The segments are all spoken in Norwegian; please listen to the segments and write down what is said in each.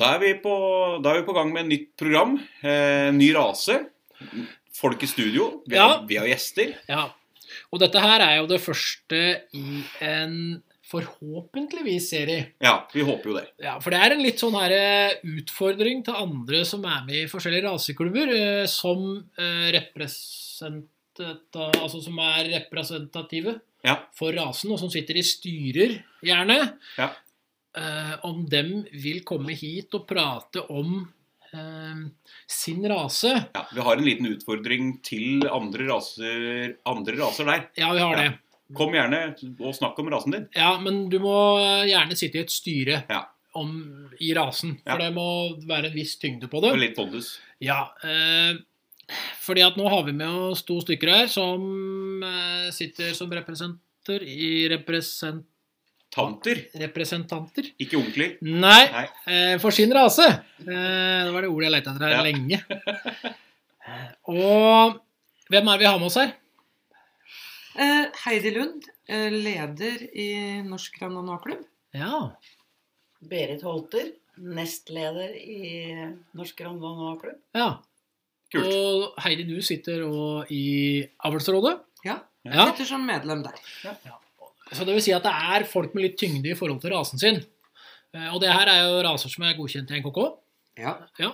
Da er vi på, da er vi på gang med et nytt program. Eh, ny rase. Folk i studio. Vi har, Ja. vi har gjester. Ja. Og dette her er jo det første i en forhåpentligvis serie. Ja, vi håper jo det. Ja, For det er en litt sånn her eh, utfordring til andre som er med i forskjellige raseklubber, eh, som eh, altså som er representative Ja. for rasen, og som sitter i styrer, gjerne. Ja. Eh, om dem vil komme hit og prate om eh, sin rase. Ja, Vi har en liten utfordring til andre raser, andre raser der. Ja, vi har Ja. det. Kom gjerne og snakk om rasen din. Ja, men du må gjerne sitte i et styre Ja. om, i rasen. For Ja. det må være en viss tyngde på det. Og litt pondus. Ja, eh, fordi at nå har vi med oss to stykker her som eh, sitter som representanter i represent, Tanter, representanter. ikke onkler. Nei, Nei. eh, for sin rase. Eh, det var det ordet jeg lette etter her Ja. lenge. Og hvem er det vi har med oss her? Eh, Heidi Lund, eh, leder i Norsk Randanua-klubb. Ja, Berit Holter, nestleder i Norsk Randvanua-klubb. ja. Kult. Og Heidi, du sitter og i avlsrådet. Ja, Ja. sitter som medlem der. Så det vil si at det er folk med litt tyngde i forhold til rasen sin. Eh, Og det her er jo raser som er godkjent i NKK. Ja. Ja.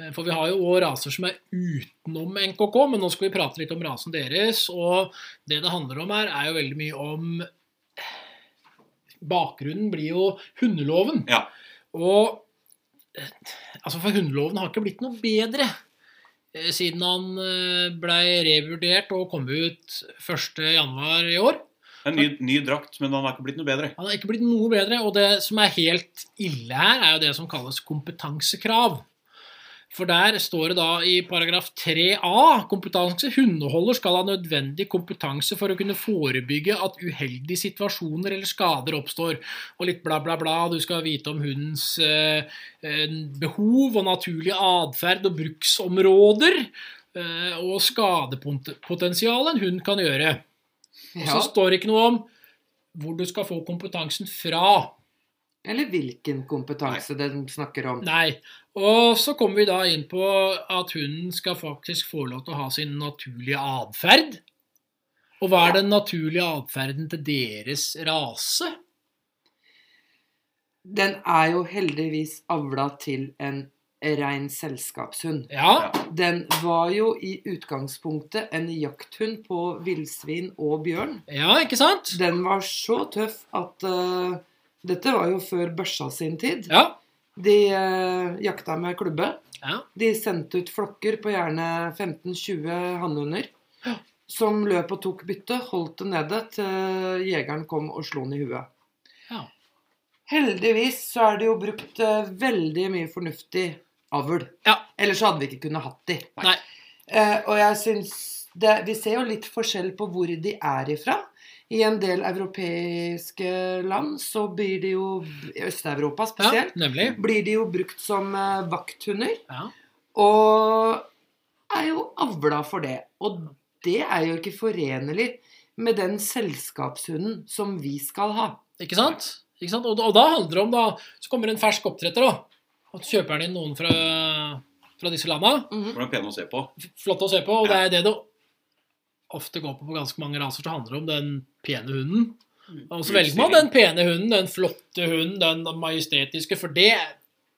Eh, For vi har jo òg raser som er utenom NKK, men nå skal vi prate litt om rasen deres. Og det det handler om her, er jo veldig mye om Bakgrunnen blir jo hundeloven. Ja. Og eh, altså for hundeloven har ikke blitt noe bedre siden han blei revurdert og kom ut 1.1. i år. En ny, ny drakt, men han har ikke blitt noe bedre. Han har ikke blitt noe bedre, og det som er helt ille her, er jo det som kalles kompetansekrav. For der står det da i paragraf 3a kompetanse. Hundeholder skal ha nødvendig kompetanse for å kunne forebygge at uheldige situasjoner eller skader oppstår. Og litt bla, bla, bla. Du skal vite om hundens eh, eh, behov og naturlige atferd og bruksområder. Eh, og skadepotensialet en hund kan gjøre. Og så ja. står det ikke noe om hvor du skal få kompetansen fra. Eller hvilken kompetanse den snakker om. Nei. Og så kommer vi da inn på at hunden skal faktisk få lov til å ha sin naturlige atferd. Og hva er den naturlige atferden til deres rase? Den er jo heldigvis avla til en rein selskapshund. Ja, Den var jo i utgangspunktet en jakthund på villsvin og bjørn. ja ikke sant? Den var så tøff at uh, Dette var jo før børsa sin tid. Ja. De uh, jakta med klubbe. ja. De sendte ut flokker på gjerne 15-20 hannhunder. Som løp og tok bytte, holdt det nede til jegeren kom og slo den i huet. Ja. Heldigvis så er det jo brukt eh, veldig mye fornuftig avl. Ja. Ellers så hadde vi ikke kunnet hatt de. Nei. Eh, og jeg syns det, Vi ser jo litt forskjell på hvor de er ifra. I en del europeiske land så blir de jo I Øst-Europa spesielt. ja, Blir de jo brukt som eh, vakthunder. Ja. Og er jo avla for det. Og det er jo ikke forenlig med den selskapshunden som vi skal ha. Ikke sant? Ikke sant? Og, og da handler det om da Så kommer en fersk oppdretter, da. Så kjøper den inn noen fra, fra disse landa. Hvordan pene å se på. Flott å se på. Og det er det det ofte går på på ganske mange raser. Så handler det om den pene hunden. Og så velger man den pene hunden, den flotte hunden, den majestetiske, for det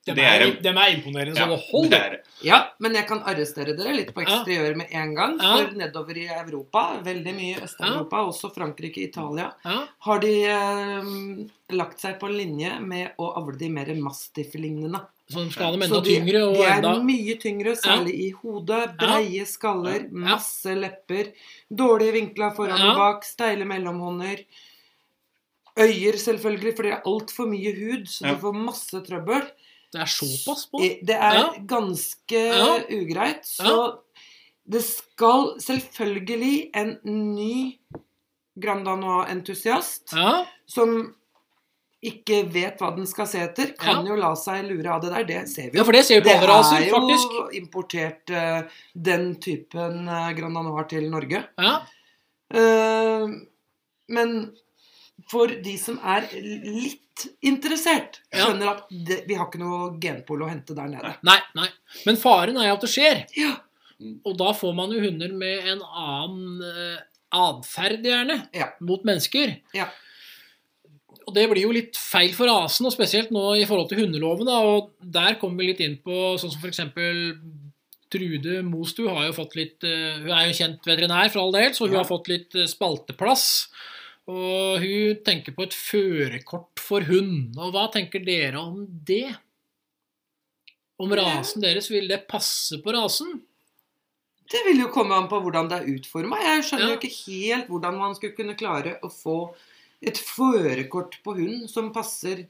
dem er, de er imponerende så det det holder. er, Ja, men jeg kan arrestere dere litt på eksteriør med en gang. Ja. For nedover i Europa, veldig mye i Øst-Europa, også Frankrike, Italia, har de eh, lagt seg på linje med å avle de mer mastiff-lignende. Så de skal ha dem enda de, tyngre de er enda mye tyngre, særlig i hodet. Breie skaller, Ja. masse lepper. Dårlige vinkler foran Ja. og bak, steile mellomhånder. Øyer, selvfølgelig, for det er altfor mye hud, så Ja. du får masse trøbbel. Det er såpass på. Det er Ja. ganske Ja. ugreit. Så det skal selvfølgelig en ny Grand Danois-entusiast Ja, som ikke vet hva den skal se etter, kan jo la seg lure av det der. Det ser vi ja jo. for det ser vi på Det alle raser, er jo importert uh, den typen uh, Grand Anoir til Norge. Ja, Uh, men for de som er litt interessert, Ja. skjønner at det, vi har ikke noe genpol å hente der nede. Nei, nei. Men faren er jo at det skjer. Ja. Og da får man jo hunder med en annen uh, atferd, gjerne, Ja. mot mennesker. Ja. Og det blir jo litt feil for rasen, og spesielt nå i forhold til hundeloven. Da, og der kommer vi litt inn på sånn som f.eks. Trude Mostu har jo fått litt eh, Hun er jo kjent veterinær, for all del, så hun Ja. har fått litt eh, spalteplass. Og hun tenker på et førerkort for hund. Og hva tenker dere om det? Om rasen deres, vil det passe på rasen? Det vil jo komme an på hvordan det er utforma. Jeg skjønner Ja. jo ikke helt hvordan man skulle kunne klare å få et førerkort på hund som passer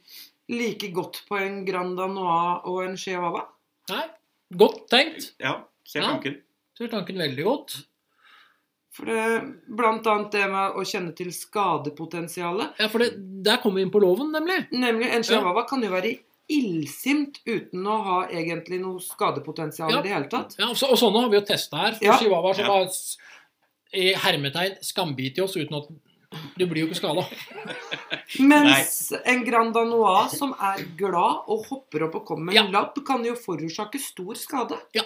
like godt på en Grand Anois og en Chihuahua. Nei, godt tenkt. Ja, ser Ja. tanken. Ser tanken veldig godt. For det, blant annet det med å kjenne til skadepotensialet. Ja, for det, der kommer vi inn på loven, nemlig. Nemlig, en chihuahua kan jo være illsint uten å ha egentlig noe skadepotensial Ja. i det hele tatt. Ja, og, så, og sånne har vi jo testa her. For Ja. chihuahua som Ja. har i hermetegn skambit i oss uten at Du blir jo ikke skada. Mens en Grand Anois som er glad og hopper opp og kommer med en Ja. labb, kan jo forårsake stor skade. Ja.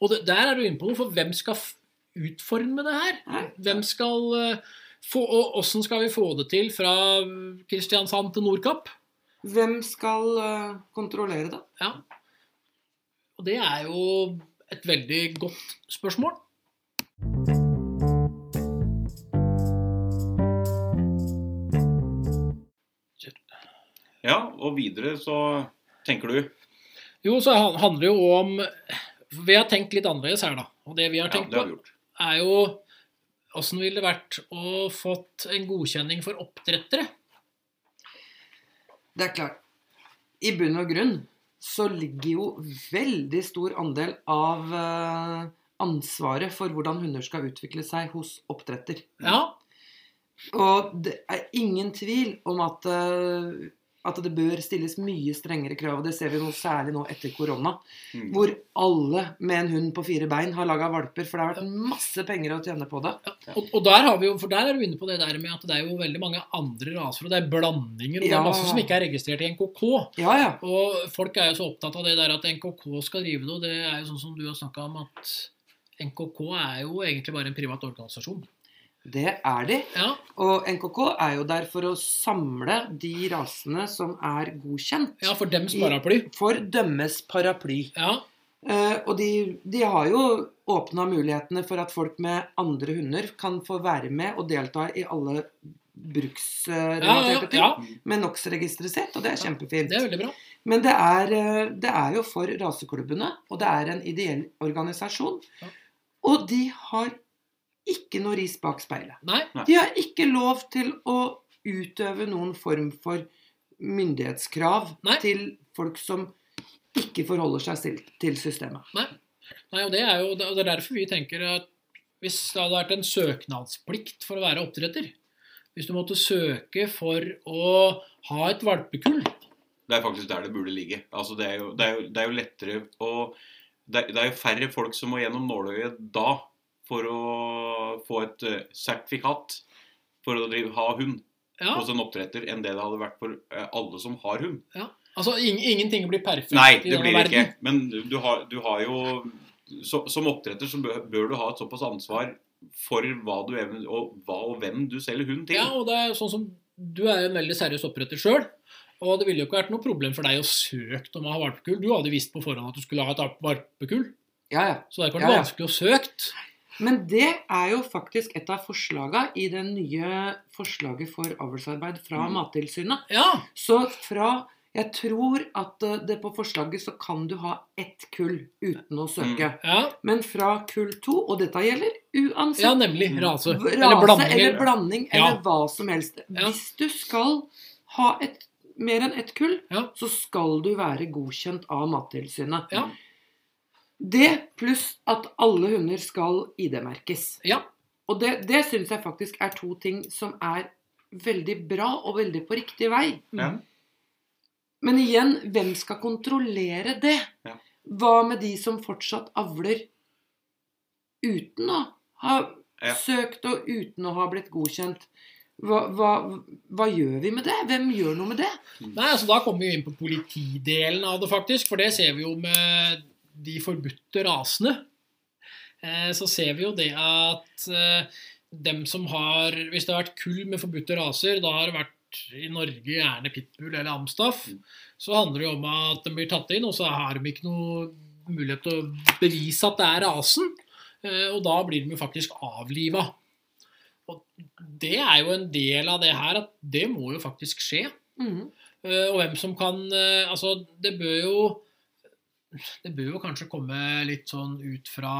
Og det, der er du inne på noe, for hvem skal f- utforme det her? Nei. Hvem skal uh, få, Og åssen skal vi få det til fra Kristiansand til Nordkapp? Hvem skal uh, kontrollere det? Ja. Og det er jo et veldig godt spørsmål. Ja, og videre så tenker du Jo, så handler det jo om Vi har tenkt litt annerledes her, da. Og det vi har Ja, tenkt det har på, vi gjort. er jo Åssen ville det vært å fått en godkjenning for oppdrettere? Det er klart. I bunn og grunn så ligger jo veldig stor andel av eh, ansvaret for hvordan hunder skal utvikle seg hos oppdretter. Ja, Og det er ingen tvil om at, eh, at det bør stilles mye strengere krav. og Det ser vi nå særlig nå etter korona. Mm. Hvor alle med en hund på fire bein har laga valper. For det har vært masse penger å tjene på det. og, og der har vi jo, for der er du inne på det der med at det er jo veldig mange andre raser, og det er blandinger, og det er masse som ikke er registrert i NKK. Ja, ja. Og folk er jo så opptatt av det der at NKK skal drive det, og det er jo sånn som du har snakka om, at NKK er jo egentlig bare en privat organisasjon. Det er de. Ja, Og NKK er jo der for å samle de rasene som er godkjent ja for dems paraply. for dømmes paraply. Ja, Uh, og de, de har jo åpna mulighetene for at folk med andre hunder kan få være med og delta i alle ja, ja, bruksrelaterte ting. Med NOx-registeret sitt, og det er kjempefint. det er veldig bra. Men det er, eh, det er jo for raseklubbene, og det er en ideell organisasjon. Ja. Og de har ikke noe ris bak speilet. Nei, De har ikke lov til å utøve noen form for myndighetskrav Nei. til folk som ikke forholder seg til, til systemet. Nei, og det er jo det er derfor vi tenker at hvis det hadde vært en søknadsplikt for å være oppdretter Hvis du måtte søke for å ha et valpekull Det er faktisk der det burde ligge. Altså, det, er jo, det, er jo, det er jo lettere å det er, det er jo færre folk som må gjennom nåløyet da for å få et eh, sertifikat for å drive, ha hund Ja, hos en oppdretter, enn det det hadde vært for eh, alle som har hund. Ja. altså ing, ingenting blir perfekt Nei, i det denne blir det ikke. Men du har, du har jo så, Som oppdretter så bør, bør du ha et såpass ansvar for hva du og hva og hvem du selger hund til. Ja, og det er sånn som Du er en veldig seriøs oppdretter sjøl. Og det ville jo ikke vært noe problem for deg å søke om å ha valpekull. Du hadde visst på forhånd at du skulle ha et valpekull. Ja, ja. Så det er ikke Ja, vært ja. vanskelig å søke. Men det er jo faktisk et av forslagene i det nye forslaget for avlsarbeid fra Mm. Mattilsynet. Ja. Så fra Jeg tror at eh, det på forslaget så kan du ha ett kull uten å søke. Ja, Men fra kull to, og dette gjelder uansett ja nemlig. Rase. rase Eller blanding. eller blanding Ja. eller hva som helst. Ja. Hvis du skal ha et, mer enn ett kull, Ja. så skal du være godkjent av Mattilsynet. Ja. Det pluss at alle hunder skal ID-merkes. Ja. Og det, det syns jeg faktisk er to ting som er veldig bra og veldig på riktig vei. Ja. Men igjen, hvem skal kontrollere det? Ja. Hva med de som fortsatt avler uten å ha Ja. søkt og uten å ha blitt godkjent? Hva, hva, hva gjør vi med det? Hvem gjør noe med det? Nei, altså Da kommer vi inn på politidelen av det, faktisk. For det ser vi jo med de forbudte rasene. Eh, så ser vi jo det at eh, dem som har Hvis det har vært kull med forbudte raser, da har det vært i Norge gjerne pitbull eller amstaff, så handler det jo om at de blir tatt inn, og så har de ikke noe mulighet til å bevise at det er rasen. Eh, og da blir de jo faktisk avliva. Og det er jo en del av det her at det må jo faktisk skje. Eh, Og hvem som kan Altså, det bør jo Det bør jo kanskje komme litt sånn ut fra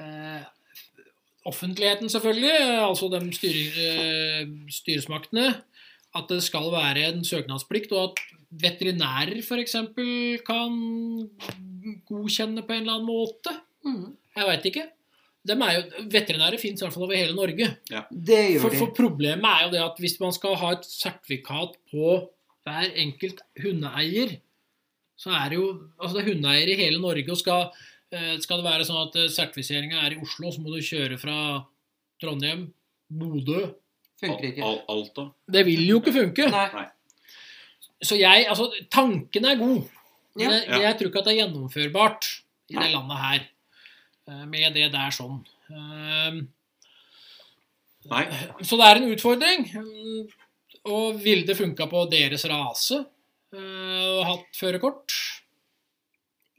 eh, offentligheten, selvfølgelig, altså de styre, eh, styresmaktene, at det skal være en søknadsplikt, og at veterinærer f.eks. kan godkjenne på en eller annen måte. Mhm. Jeg veit ikke. De er jo, veterinærer fins i hvert fall over hele Norge. Det gjør For, for problemet er jo det at hvis man skal ha et sertifikat på hver enkelt hundeeier, så er det jo Altså det er hundeeiere i hele Norge, og skal, eh, skal det være sånn at sertifiseringa er i Oslo, så må du kjøre fra Trondheim, Bodø Funker ikke. Al Alta. Det vil jo ikke funke. Nei. Så jeg Altså, tanken er god. Men jeg, jeg tror ikke at det er gjennomførbart i Nei. det landet her. eh, Med det der sånn. Eh, Nei. Så det er en utfordring. Mm, Og ville det funka på deres rase eh, og hatt førerkort?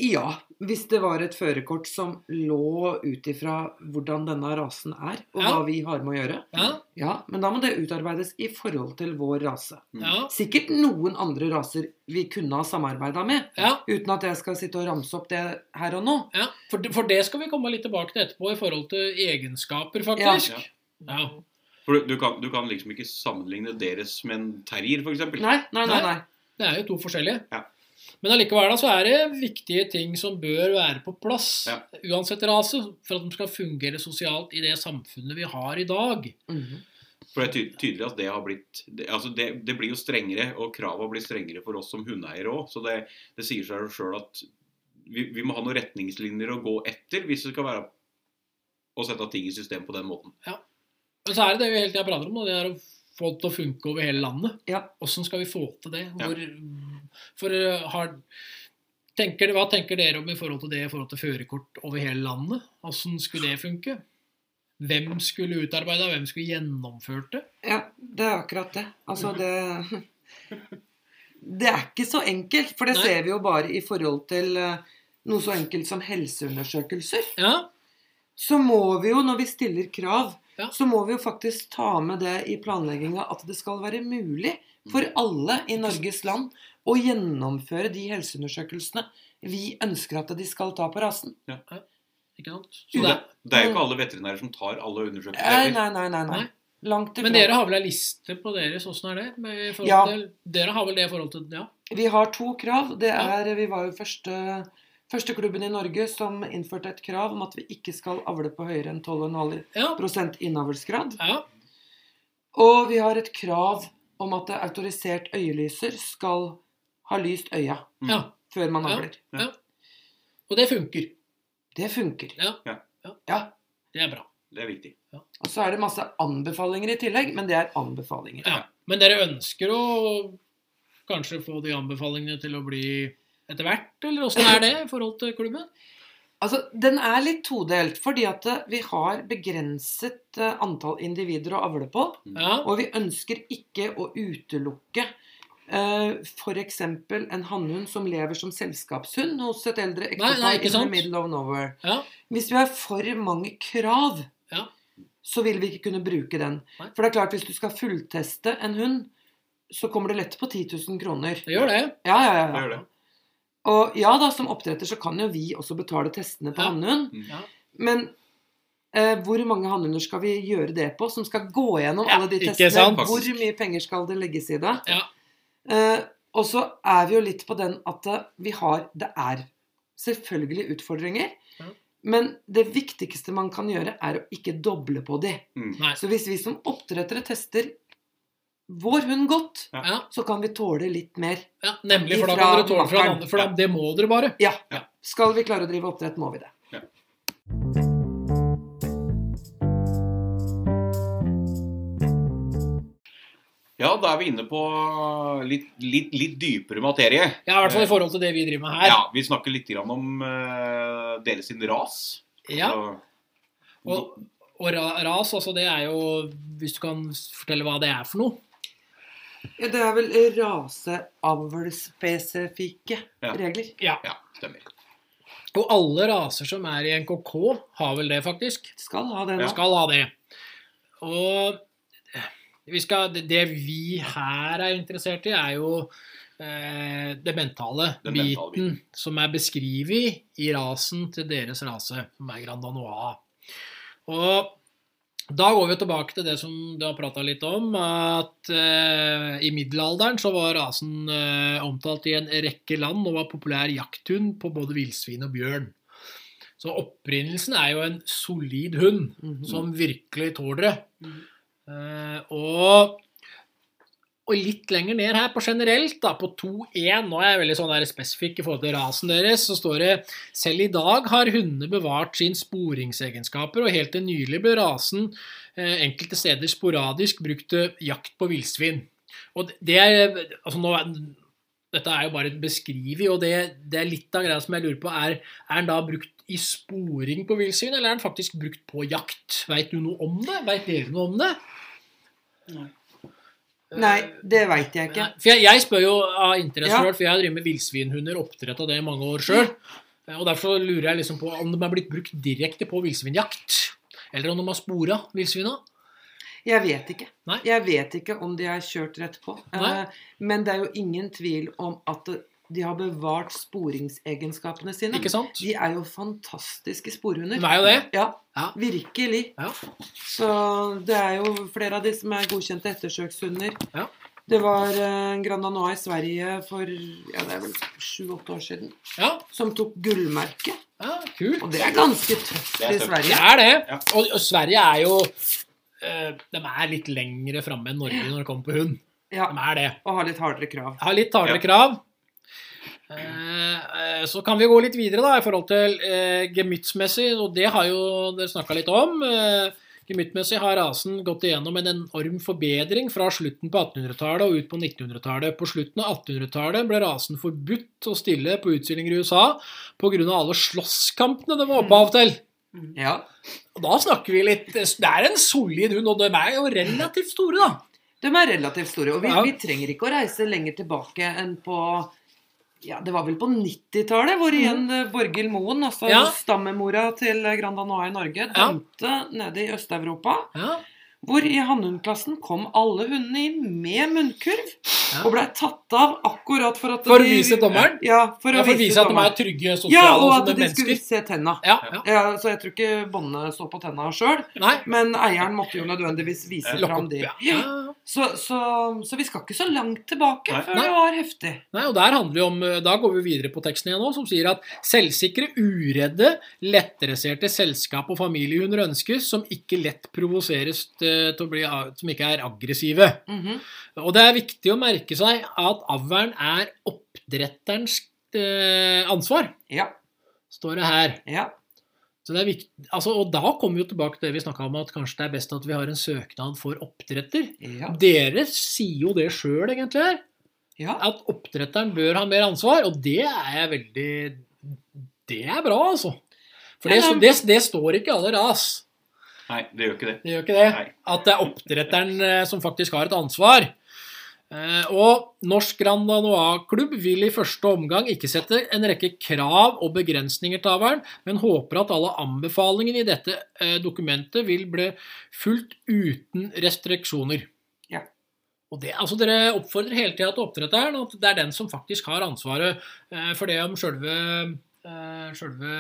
Ja, hvis det var et førerkort som lå ut ifra hvordan denne rasen er, og Ja. hva vi har med å gjøre. Ja. Ja, Men da må det utarbeides i forhold til vår rase. Ja. Sikkert noen andre raser vi kunne ha samarbeida med, ja, uten at jeg skal sitte og ramse opp det her og nå. ja. For, det- for det skal vi komme litt tilbake til etterpå, i forhold til egenskaper, faktisk. Ja. Ja. For du, du, kan, du kan liksom ikke sammenligne deres med en terrier, f.eks. Nei, nei, nei. nei. Det er jo to forskjellige. Ja. Men allikevel da, så er det viktige ting som bør være på plass, Ja. uansett rase, for at de skal fungere sosialt i det samfunnet vi har i dag. Mhm. For det er tydelig at det har blitt det, altså det, det blir jo strengere, og kravene blir strengere for oss som hundeeiere òg. Så det, det sier seg jo sjøl at vi, vi må ha noen retningslinjer å gå etter hvis det skal være å sette ting i system på den måten. Men så er det det vi hele tida prater om, det er å få det til å funke over hele landet. Ja. Hvordan skal vi få til det? Hvor, for uh, har, tenker, Hva tenker dere om i forhold til det i forhold til førerkort over hele landet? Hvordan skulle det funke? Hvem skulle utarbeida, hvem skulle gjennomført det? Ja, det er akkurat det. Altså, det Det er ikke så enkelt, for det Nei. ser vi jo bare i forhold til eh, noe så enkelt som helseundersøkelser. Ja, Så må vi jo, når vi stiller krav, Ja. så må vi jo faktisk ta med det i planlegginga at det skal være mulig for alle i Norges land å gjennomføre de helseundersøkelsene vi ønsker at de skal ta på rasen. ikke sant? Det, det, er jo ikke alle veterinærer som tar alle undersøkelser. Nei, nei, nei. nei, nei. Nei. Langt ifra. men dere har vel ei liste på deres? Åssen er det? Med, Ja. til, dere har vel det i forhold til Ja. Vi har to krav. Det er, Vi var jo første, første klubben i Norge som innførte et krav om at vi ikke skal avle på høyere enn 12,5 Ja. innavlsgrad. ja. Og vi har et krav om at autorisert øyelyser skal ha lyst øya ja. før man Ja. avler. Og det funker. Det funker. Ja. Ja. Ja. Det er bra. Det er viktig. Og så er det masse anbefalinger i tillegg, men det er anbefalinger. Ja. Men dere ønsker å kanskje få de anbefalingene til å bli etter hvert, eller åssen er det i forhold til klubben? Altså, Den er litt todelt, fordi at eh, vi har begrenset eh, antall individer å avle på. Ja. Og vi ønsker ikke å utelukke uh, f.eks. en hannhund som lever som selskapshund hos et eldre ektepar in the middle of nowhere. ja. Hvis vi har for mange krav, Ja. så vil vi ikke kunne bruke den. Nei. For det er klart, hvis du skal fullteste en hund, så kommer det lett på 10 000 kroner. Det gjør det. Ja, ja, ja. Det gjør det. Og ja da, som oppdretter så kan jo vi også betale testene på Ja. hannhund. Mm. Ja. Men eh, hvor mange hannhunder skal vi gjøre det på, som skal gå gjennom Ja, alle de testene? sant? Hvor mye penger skal det legges i det? Ja. Eh, og så er vi jo litt på den at eh, vi har Det er selvfølgelig utfordringer. Men det viktigste man kan gjøre, er å ikke doble på de. Mm. Så hvis vi som oppdrettere tester vår hund godt, Ja, så kan vi tåle litt mer. ja, nemlig, for da kan dere tåle fra den andre, for da, det må dere bare. Ja. Ja. Skal vi klare å drive oppdrett, må vi det. Ja, da er vi inne på litt, litt, litt dypere materie. Ja, I hvert fall i forhold til det vi driver med her. Ja, Vi snakker litt grann om uh, deres sin ras. Ja, Og, og ras, altså det er jo Hvis du kan fortelle hva det er for noe? Ja, det er vel raseavlsspesifikke Ja. regler. Ja. ja, stemmer. Og alle raser som er i NKK, har vel det, faktisk. Skal ha det da. Ja. Skal ha det. Og vi skal, det- vi her er interessert i, er jo eh, det mentale Den mentale biten som er beskrevet i rasen til deres rase, som er Grand Danois. Og da går vi tilbake til det som du har prata litt om, at eh, i middelalderen så var rasen eh, omtalt i en rekke land og var populær jakthund på både villsvin og bjørn. Så opprinnelsen er jo en solid hund Mhm. som virkelig tåler det. Mhm. Eh, og, og litt lenger ned her på generelt, da, på 2.1, nå er jeg veldig sånn der spesifikk i forhold til rasen deres, så står det selv i dag har hundene bevart sin sporingsegenskaper, og helt til nylig ble rasen eh, enkelte steder sporadisk brukt til jakt på villsvin. Det altså Dette er jo bare et beskrivet, og det, det er litt av greia som jeg lurer på. Er, er den da brukt i sporing på villsvin, eller er den faktisk brukt på jakt? Veit du noe om det? Veit dere noe om det? Nei, det veit jeg ikke. Nei, For jeg, jeg spør jo av interesse Ja. selv, for jeg har drevet med villsvinhunder, oppdrett av det i mange år sjøl. Og derfor lurer jeg liksom på om de er blitt brukt direkte på villsvinjakt. Eller om de har spora villsvina. Jeg vet ikke. Nei. Jeg vet ikke om de er kjørt rett på. Nei. Eh, Men det er jo ingen tvil om at de har bevart sporingsegenskapene sine. Ikke sant? De er jo fantastiske sporhunder. De er jo det. Ja, Ja. virkelig. Ja. Så det er jo flere av de som er godkjente ettersøkshunder. Ja. Det var eh, en Grand Anoa i Sverige for ja, det er vel sju-åtte år siden Ja, som tok gullmerke. ja kult. Og det er ganske tøft Det er i Sverige. Det er det. Ja. Og, og Sverige er jo eh, De er litt lengre framme enn Norge når det kommer på hund. Ja, De er det. Og har litt hardere krav. har litt hardere Ja. krav. Eh, eh, så kan vi gå litt videre da i forhold til eh, gemyttsmessig, og det har jo dere snakka litt om. Eh, gemyttmessig har rasen gått igjennom en enorm forbedring fra slutten på 1800-tallet og ut på 1900-tallet. På slutten av 1800-tallet ble rasen forbudt å stille på utstillinger i USA pga. alle slåsskampene det var opphav til. Ja. Og da snakker vi litt Det er en solid hund, og de er jo relativt store, da. De er relativt store. Og vi, Ja. vi trenger ikke å reise lenger tilbake enn på ja, Det var vel på 90-tallet hvor igjen eh, Borghild Moen, altså Mhm. Ja. stammemora til Grand Danois i Norge, Ja. dømte nede i Øst-Europa. Ja, Hvor i hannhundklassen kom alle hundene inn med munnkurv. Ja. Og blei tatt av akkurat for at For å vise dommeren? Ja, for å ja, for å vise at de er trygge, Ja, og at de mennesker. skulle se tenna. Ja, ja. Ja, så jeg tror ikke båndene så på tenna sjøl. Men eieren måtte jo nødvendigvis vise fram Ja, ja. Så, så, så vi skal ikke så langt tilbake Nei. før Nei. det var heftig. Nei, og der handler vi om, Da går vi videre på teksten igjen nå, som sier at selvsikre, uredde, lettdresserte selskap og familiehunder ønskes, som ikke lett provoseres til til å bli Som ikke er aggressive. Mhm. Og det er viktig å merke seg at avlen er oppdretterens eh, ansvar, Ja. står det her. ja. Så det er viktig, altså, og da kommer vi jo tilbake til det vi snakka om, at kanskje det er best at vi har en søknad for oppdretter. Ja. Dere sier jo det sjøl, egentlig, her. ja. at oppdretteren bør ha mer ansvar, og det er jeg veldig Det er bra, altså. For det, det, det står ikke i alle ras. Nei, det gjør ikke det. Det gjør ikke det. At det er oppdretteren eh, som faktisk har et ansvar. Eh, Og Norsk Grand Danois-klubb vil i første omgang ikke sette en rekke krav og begrensninger til avlen, men håper at alle anbefalingene i dette eh, dokumentet vil bli fulgt uten restriksjoner. Ja. Og det, altså Dere oppfordrer hele tida til oppdretteren at det er den som faktisk har ansvaret eh, for det om sjølve Sjølve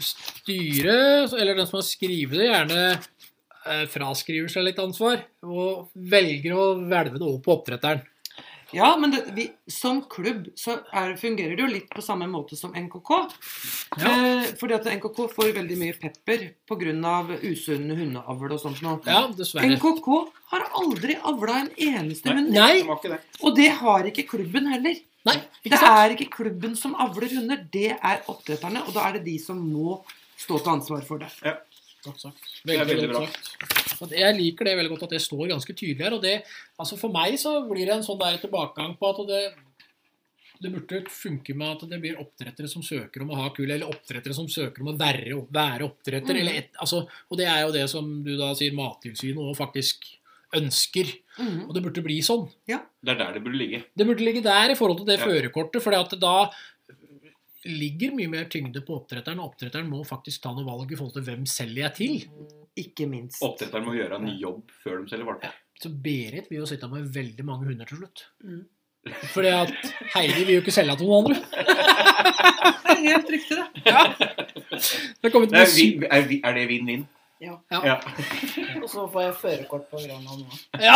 styret, eller den som har skrevet det, gjerne fraskriver seg litt ansvar og velger å hvelve det over på oppdretteren. Ja, men det, vi, som klubb så er, fungerer det jo litt på samme måte som NKK. Ja. Eh, fordi at NKK får veldig mye pepper pga. usunn hundeavl og sånt noe. Ja, dessverre. NKK har aldri avla en eneste Nei. hund. Nei, Det det. Og det har ikke klubben heller. nei, Det ikke sant? er ikke klubben som avler hunder, det er oppdretterne. Og da er det de som må stå til ansvar for det. Ja. Godt sagt. Det er veldig godt bra. sagt. Og det- Jeg liker det veldig godt at det står ganske tydelig her. Og det, altså for meg så blir det en sånn der tilbakegang på at det det burde funke med at det blir oppdrettere som søker om å ha kull, eller oppdrettere som søker om å være, være oppdretter. Mm. Eller et, altså, og det er jo det som du da sier Mattilsynet òg faktisk ønsker. Mm. Og det burde bli sånn. Det er der det burde ligge. Det burde ligge der i forhold til det Ja. førerkortet, for da ligger mye mer tyngde på oppdretteren. Og oppdretteren må faktisk ta noe valg i forhold til hvem selger jeg til. Ikke minst. Oppdretteren må gjøre en ny jobb før de selger valper. Så Berit vil jo sitte med veldig mange hunder til slutt. Mm. Fordi at Heidi vil jo ikke selge til noen andre. Er helt riktig, det. Det er Det er, vin- er, vi- er det vinn-vinn? Ja. Ja. Ja. Og så får jeg førerkort på Grønland nå. Ja.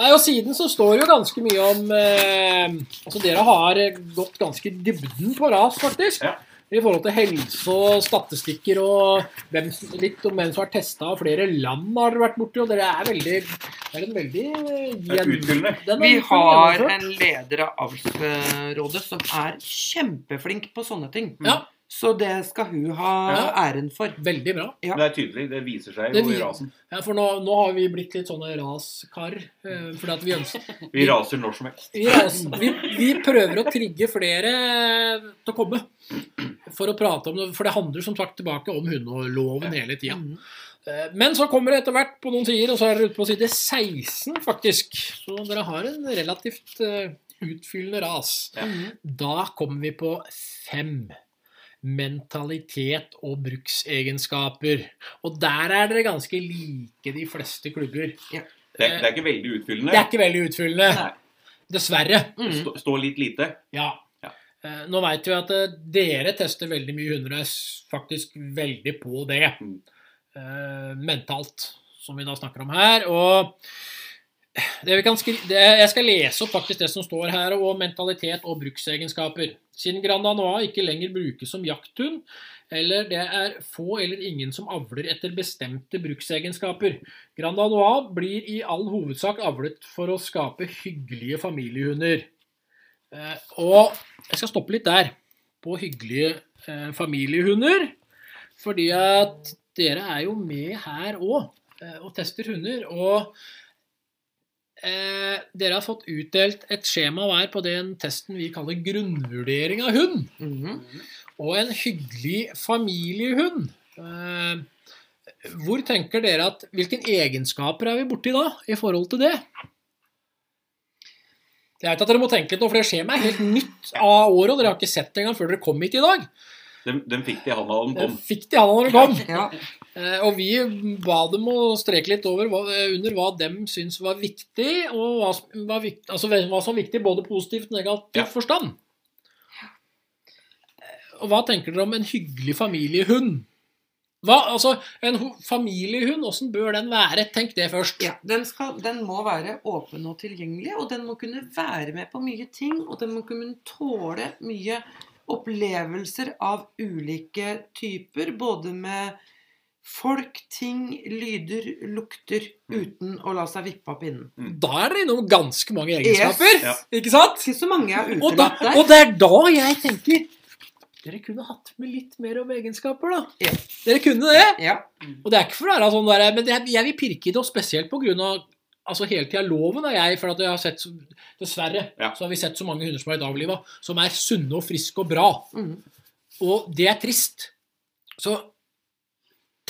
Nei, og Siden så står det jo ganske mye om eh, Altså Dere har gått ganske i dybden på ras, faktisk. Ja. I forhold til helse og statistikker og hvem, litt om hvem som har testa. Flere land har dere vært borti, og dere er veldig Det er en veldig eh, utfyllende. er Vi har en leder av avlsrådet som er kjempeflink på sånne ting. Ja, Så det skal hun ha Ja. æren for. veldig bra. Ja. Det er tydelig. Det viser seg Det jo i rasen. Ja, For nå, nå har vi blitt litt sånne raskar. Eh, fordi at vi ønsker Vi raser når som helst. vi, vi, vi prøver å trigge flere til å komme. For å prate om det, for det handler som sagt tilbake om hundeloven hele tida. Mhm. Eh, Men så kommer det etter hvert på noen sider, og så er dere ute på side 16, faktisk. Så dere har en relativt eh, utfyllende ras. Ja. Mhm. Da kommer vi på fem. Mentalitet og bruksegenskaper. Og der er dere ganske like de fleste klubber. Det er, det er ikke veldig utfyllende. Det er ikke veldig utfyllende. Nei. Dessverre. Stå, står litt lite. Ja. Ja. Eh, Nå veit vi at eh, dere tester veldig mye hunder, og er faktisk veldig på det. Mm. Eh, mentalt, som vi da snakker om her. Og det vi kan skri det, jeg skal lese opp faktisk det som står her, og mentalitet og bruksegenskaper. Siden Grand Danois ikke lenger brukes som jakthund, eller det er få eller ingen som avler etter bestemte bruksegenskaper. Grand Danois blir i all hovedsak avlet for å skape hyggelige familiehunder. Eh, og jeg skal stoppe litt der, på hyggelige eh, familiehunder. Fordi at dere er jo med her òg eh, og tester hunder. Og eh, dere har fått utdelt et skjema hver på den testen vi kaller grunnvurdering av hund. Mhm. Og en hyggelig familiehund. Eh, hvor tenker dere at Hvilke egenskaper er vi borti da, i forhold til det? Jeg vet at dere må tenke litt nå, for det skjemaet er helt nytt av året, og dere har ikke sett det engang før dere kom hit i dag. Den, den fikk de i handa da den kom. fikk de handa når den kom. Ja. Eh, Og vi ba dem å streke litt over hva, under hva dem syns var viktig, og hva, var altså hva som var viktig både positivt og negativt Ja. forstand. Eh, Og hva tenker dere om en hyggelig familiehund? Hva, altså, En familiehund, åssen bør den være? Tenk det først. Ja, den, skal, den må være åpen og tilgjengelig, og den må kunne være med på mye ting. Og den må kunne tåle mye opplevelser av ulike typer, både med folk, ting, lyder, lukter, uten å la seg vippe av pinnen. Da er dere innom ganske mange egenskaper. Yes. Ikke sant? Ikke så mange jeg har utelatt der. og det er da jeg tenker Dere kunne hatt med litt mer om egenskaper, da. Ja. Dere kunne det. Ja. Og det er ikke for å være sånn der, men jeg vil pirke i det, og spesielt av altså hele tida loven er jeg, for at jeg har sett, dessverre, Ja. så har vi sett så mange hunder som har blitt avliva, som er sunne og friske og bra. Mm. Og det er trist. Så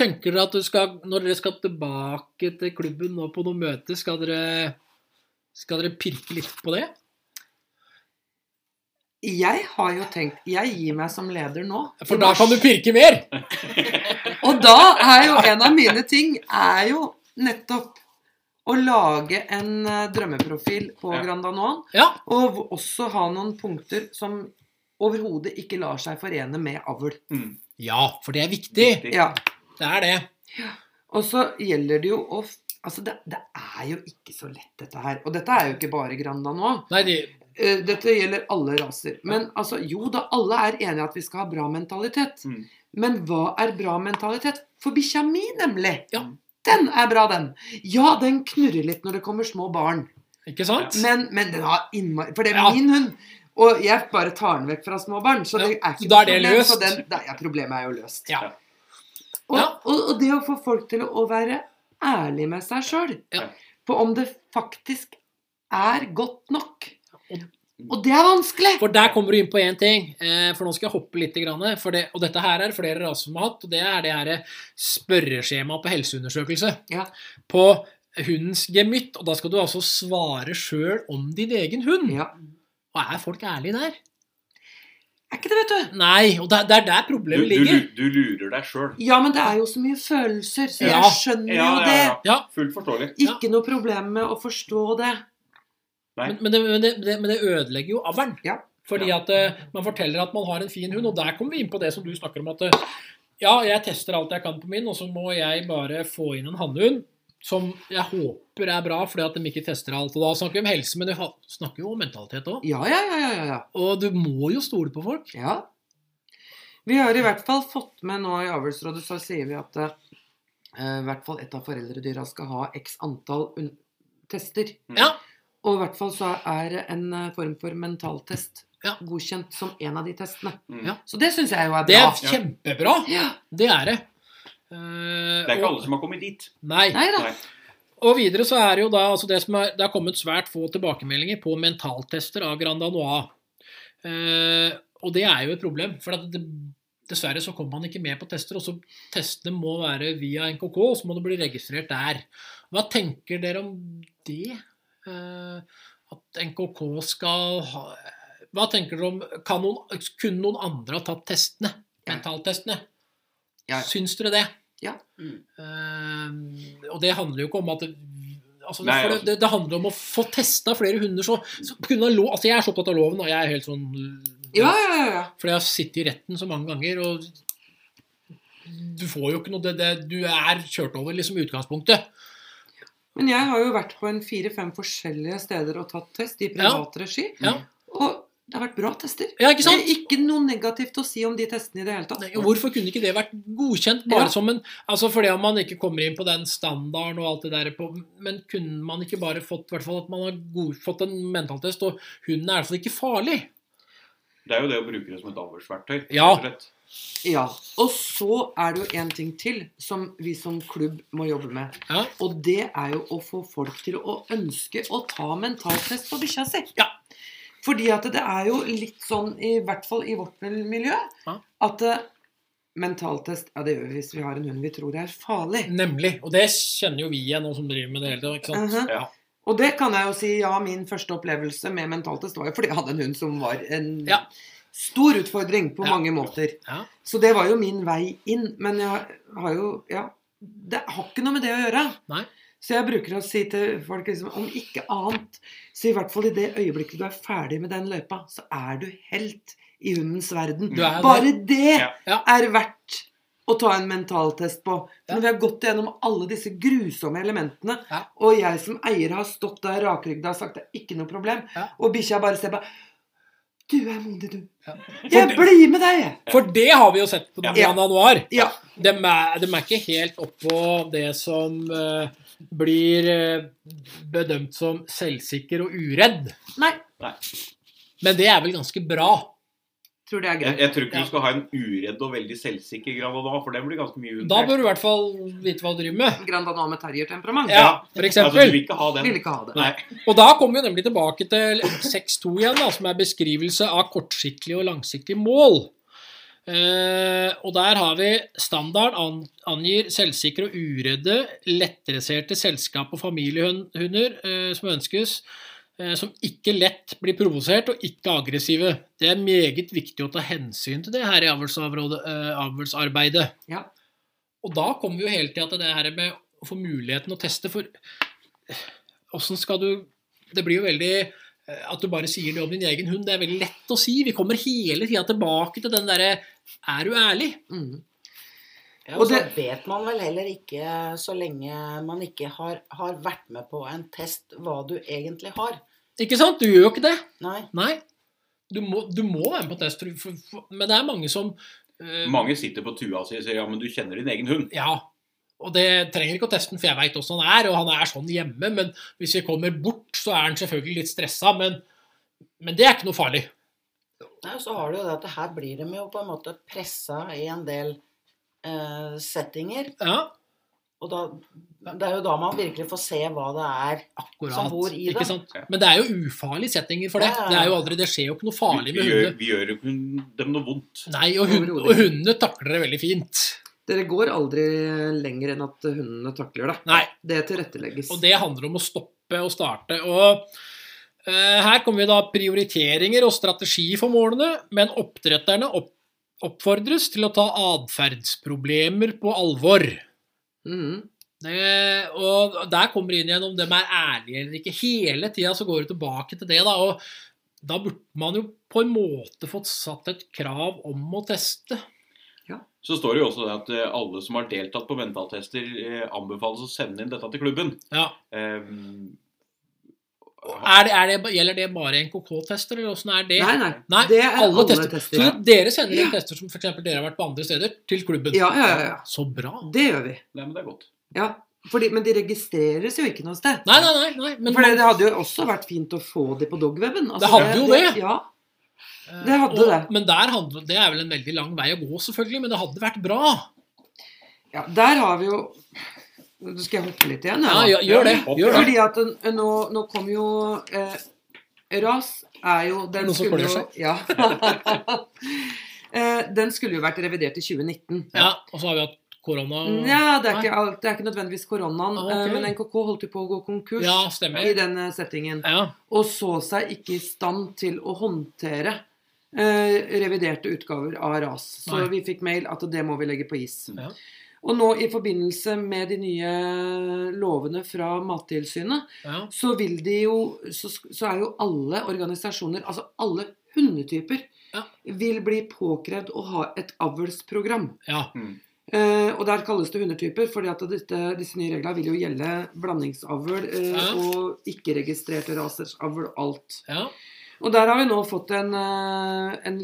tenker dere at du skal, når dere skal tilbake til klubben nå på noe møte, skal dere, skal dere pirke litt på det? Jeg har jo tenkt Jeg gir meg som leder nå. For da kan du pirke mer! Og da er jo en av mine ting er jo nettopp å lage en eh, drømmeprofil på Ja. Grand Ja, og også ha noen punkter som overhodet ikke lar seg forene med avl. Mm. ja for det er viktig. Viktig. Ja. Det er det. Og så gjelder det jo å Altså, det, det er jo ikke så lett, dette her. Og dette er jo ikke bare Grand. Nei, de, Eh, Dette gjelder alle raser. Men altså, jo da, alle er enige at vi skal ha bra mentalitet. Mm. Men hva er bra mentalitet? For bikkja mi, nemlig. Ja. Den er bra, den. Ja, den knurrer litt når det kommer små barn. ikke sant? Men, men den har innmari For det er Ja. min hund. Og jeg bare tar den vekk fra små barn. Så det er ikke da er det problem, løst. Den, da, ja, problemet er jo løst. Ja. Og, Ja. og, og det å få folk til å være ærlig med seg sjøl på om det faktisk er godt nok. Og- det er vanskelig! For der kommer du inn på én ting. Eh, for nå skal jeg hoppe litt. Grann, for det, og dette her er flere hatt. Og det er det her spørreskjemaet på helseundersøkelse. Ja. På hundens gemytt. Og da skal du altså svare sjøl om din egen hund. Ja. Og er folk ærlige der? Er ikke det, vet du? Nei. Og det, det er der Du, problemet du, ligger. du lurer deg sjøl. Ja, men det er jo så mye følelser, så jeg skjønner Ja, jo ja, det. ja. Ja, Fullt forståelig. Ikke noe problem med å forstå det. Men, men, det, men, det, men det ødelegger jo avlen. Ja. Fordi Ja. at uh, man forteller at man har en fin hund, og der kommer vi inn på det som du snakker om at uh, ja, jeg tester alt jeg kan på min, og så må jeg bare få inn en hannhund som jeg håper er bra, fordi at de ikke tester alt. Og da snakker vi om helse, men vi snakker jo om mentalitet òg. Ja, ja, ja, ja. Og du må jo stole på folk. ja. Vi har i hvert fall fått med nå i avlsrådet, så sier vi at uh, i hvert fall ett av foreldredyra skal ha x antall tester. Ja. Og i hvert fall så er en eh, form for mentaltest Ja. godkjent som en av de testene. Mm. Ja. Så det syns jeg jo er bra. Det er kjempebra. Ja. Det er det. Uh, Det er ikke og- alle som har kommet dit. Nei. Nei da. Nei. Og videre så er det jo da altså det som er, Det har kommet svært få tilbakemeldinger på mentaltester av Grand Danois. Uh, og det er jo et problem. For at det, dessverre så kommer man ikke med på tester. Og så testene må være via NKK, og så må det bli registrert der. Hva tenker dere om det? Eh, at NKK skal ha Hva tenker dere om kan noen, Kunne noen andre ha tatt testene? Ja. Mentaltestene? Ja. Syns dere det? Ja. Mm. og det handler jo ikke om at altså, Nei, det, altså- det, det handler om å få testa flere hunder. Så, så lov, altså Jeg er så opptatt av loven, og jeg er helt sånn Ja, ja, ja. ja. Fordi jeg har sittet i retten så mange ganger, og du får jo ikke noe det, det, Du er kjørt over, liksom, i utgangspunktet. Men jeg har jo vært på en fire-fem forskjellige steder og tatt test i privat regi. Ja. Og det har vært bra tester. Ja, ikke sant? Det er ikke noe negativt å si om de testene i det hele tatt. Nei, Hvorfor kunne ikke det vært godkjent? Bare Ja. som en, altså Fordi om man ikke kommer inn på den standarden og alt det der på, Men kunne man ikke bare fått, hvert fall at man har god, fått en mentaltest, og hunden er i hvert fall ikke farlig? Det er jo det å bruke det som et avlsverktøy. Ja. rett. Ja. Og så er det jo en ting til som vi som klubb må jobbe med. Ja. Og det er jo å få folk til å ønske å ta mentaltest på bikkja si. Ja. Fordi at det er jo litt sånn, i hvert fall i vårt miljø, Ja. at eh, mentaltest Ja, det gjør vi hvis vi har en hund vi tror er farlig. Nemlig. Og det kjenner jo vi igjen, nå som driver med det hele ikke sant? Mhm. Ja. Og det kan jeg jo si, ja, min første opplevelse med mentaltest var jo fordi jeg hadde en hund som var en Ja. Stor utfordring på Ja. mange måter. Ja. Så det var jo min vei inn. Men jeg har jo Ja. Det har ikke noe med det å gjøre. Nei. Så jeg bruker å si til folk liksom, om ikke annet, så i hvert fall i det øyeblikket du er ferdig med den løypa, så er du helt i hundens verden. Er. Bare det Ja. Ja. er verdt å ta en mentaltest på. Ja. Når vi har gått gjennom alle disse grusomme elementene, Ja. og jeg som eier har stått der rakrygda og sagt det er ikke noe problem, Ja. og bikkja bare ser på Du er modig, du. Ja. Jeg blir med deg! For det har vi jo sett på Ja. Grand Ja. De er, de er ikke helt oppå det som uh, blir uh, bedømt som selvsikker og uredd. Nei. Men det er vel ganske bra. Tror det er Jeg, greit. jeg tror ikke Ja. du skal ha en uredd og veldig selvsikker Granada, for den blir ganske mye Da bør du i hvert fall vite hva du driver med. Granada med terrier-temperament. Ja, for Altså, du eksempel. vil ikke ha den. Vil ikke ha det. Nei. Og da kommer vi nemlig tilbake til 6.2 igjen, da, som er beskrivelse av kortsiktige og langsiktige mål. Uh, og der har vi standard an, angir selvsikre og uredde, lettdresserte selskap- og familiehunder uh, som ønskes, som ikke lett blir provosert og ikke aggressive. Det er meget viktig å ta hensyn til det her i eh, avlsarbeidet. Ja. Og da kommer vi jo hele tida til det her med å få muligheten å teste, for åssen skal du Det blir jo veldig eh, at du bare sier det om din egen hund. Det er veldig lett å si. Vi kommer hele tida tilbake til den derre Er du ærlig? Mm. Ja, Og og så det- vet man vel heller ikke, så lenge man ikke har, har vært med på en test, hva du egentlig har. Ikke sant? Du gjør jo ikke det. Nei. Nei. Du må, du må være med på test. for- for- for- Men det er mange som uh, Mange sitter på tua si og sier ja, men du kjenner din egen hund. Ja. Og det trenger ikke å teste den, for jeg veit åssen han er, og han er sånn hjemme. Men hvis vi kommer bort, så er han selvfølgelig litt stressa, men, men det er ikke noe farlig. Nei, så har du jo det at her blir de jo på en måte pressa i en del uh, settinger. Ja, Og da, det er jo da man virkelig får se hva det er akkurat. som bor i Ikke det. sant? Men det er jo ufarlige settinger for det. Ja, ja, ja. Det, er jo aldri, det skjer jo ikke noe farlig vi, med hundene. vi gjør jo ikke dem noe vondt. Nei, og, hund, og hundene takler det veldig fint. Dere går aldri lenger enn at hundene takler det. Nei, Det tilrettelegges. og det handler om å stoppe og starte. Og uh, her kommer vi da prioriteringer og strategi for målene, men oppdretterne opp, oppfordres til å ta atferdsproblemer på alvor. Mhm. Det, og der kommer det inn igjen om de er ærlige eller ikke. Hele tida så går du tilbake til det, da. Og da burde man jo på en måte fått satt et krav om å teste. Så står det jo også at eh, alle som har deltatt på mentaltester, eh, anbefales å sende inn dette til klubben. Ja. Um, Er det, er det, gjelder det bare NKK-tester, eller åssen er det? Nei, nei. Nei, det er alle, tester. Så dere sender inn tester som f.eks. dere har vært på andre steder, til klubben? Ja, ja, ja, ja. Så bra. Det gjør vi. nei, men det er godt. Ja. Fordi, men de registreres jo ikke noe sted. Nei, nei, nei. nei men For det, det hadde jo også vært fint å få de på dogweben. Altså, Det hadde jo det. Ja, det hadde og, det. Men der hadde, det er vel en veldig lang vei å gå, selvfølgelig, men det hadde vært bra. ja, der har vi jo skal jeg hoppe litt igjen. Ja, ja gjør, det. Gjør. Fordi at nå, nå kom jo eh, RAS er jo Den Noen skulle jo? Ja. eh, den skulle jo vært revidert i 2019. Ja, og så har vi hatt korona. Ja, det er, ikke, det er ikke nødvendigvis koronaen, Ah, ok. eh, men NKK holdt jo på å gå konkurs Ja, i den eh, settingen. Ja, Og så seg ikke i stand til å håndtere eh, reviderte utgaver av RAS. Så Nei. vi fikk mail at det må vi legge på is. Ja. Og nå i forbindelse med de nye lovene fra Mattilsynet, ja. så vil de jo Så, så er jo alle organisasjoner, altså alle hundetyper, Ja. vil bli påkrevd å ha et avlsprogram. ja. Mm. Eh, og der kalles det hundetyper, fordi at dette, disse nye reglene vil jo gjelde blandingsavl eh, Ja. og ikke-registrerte rasers avl, alt. ja. Og der har vi nå fått en, eh, en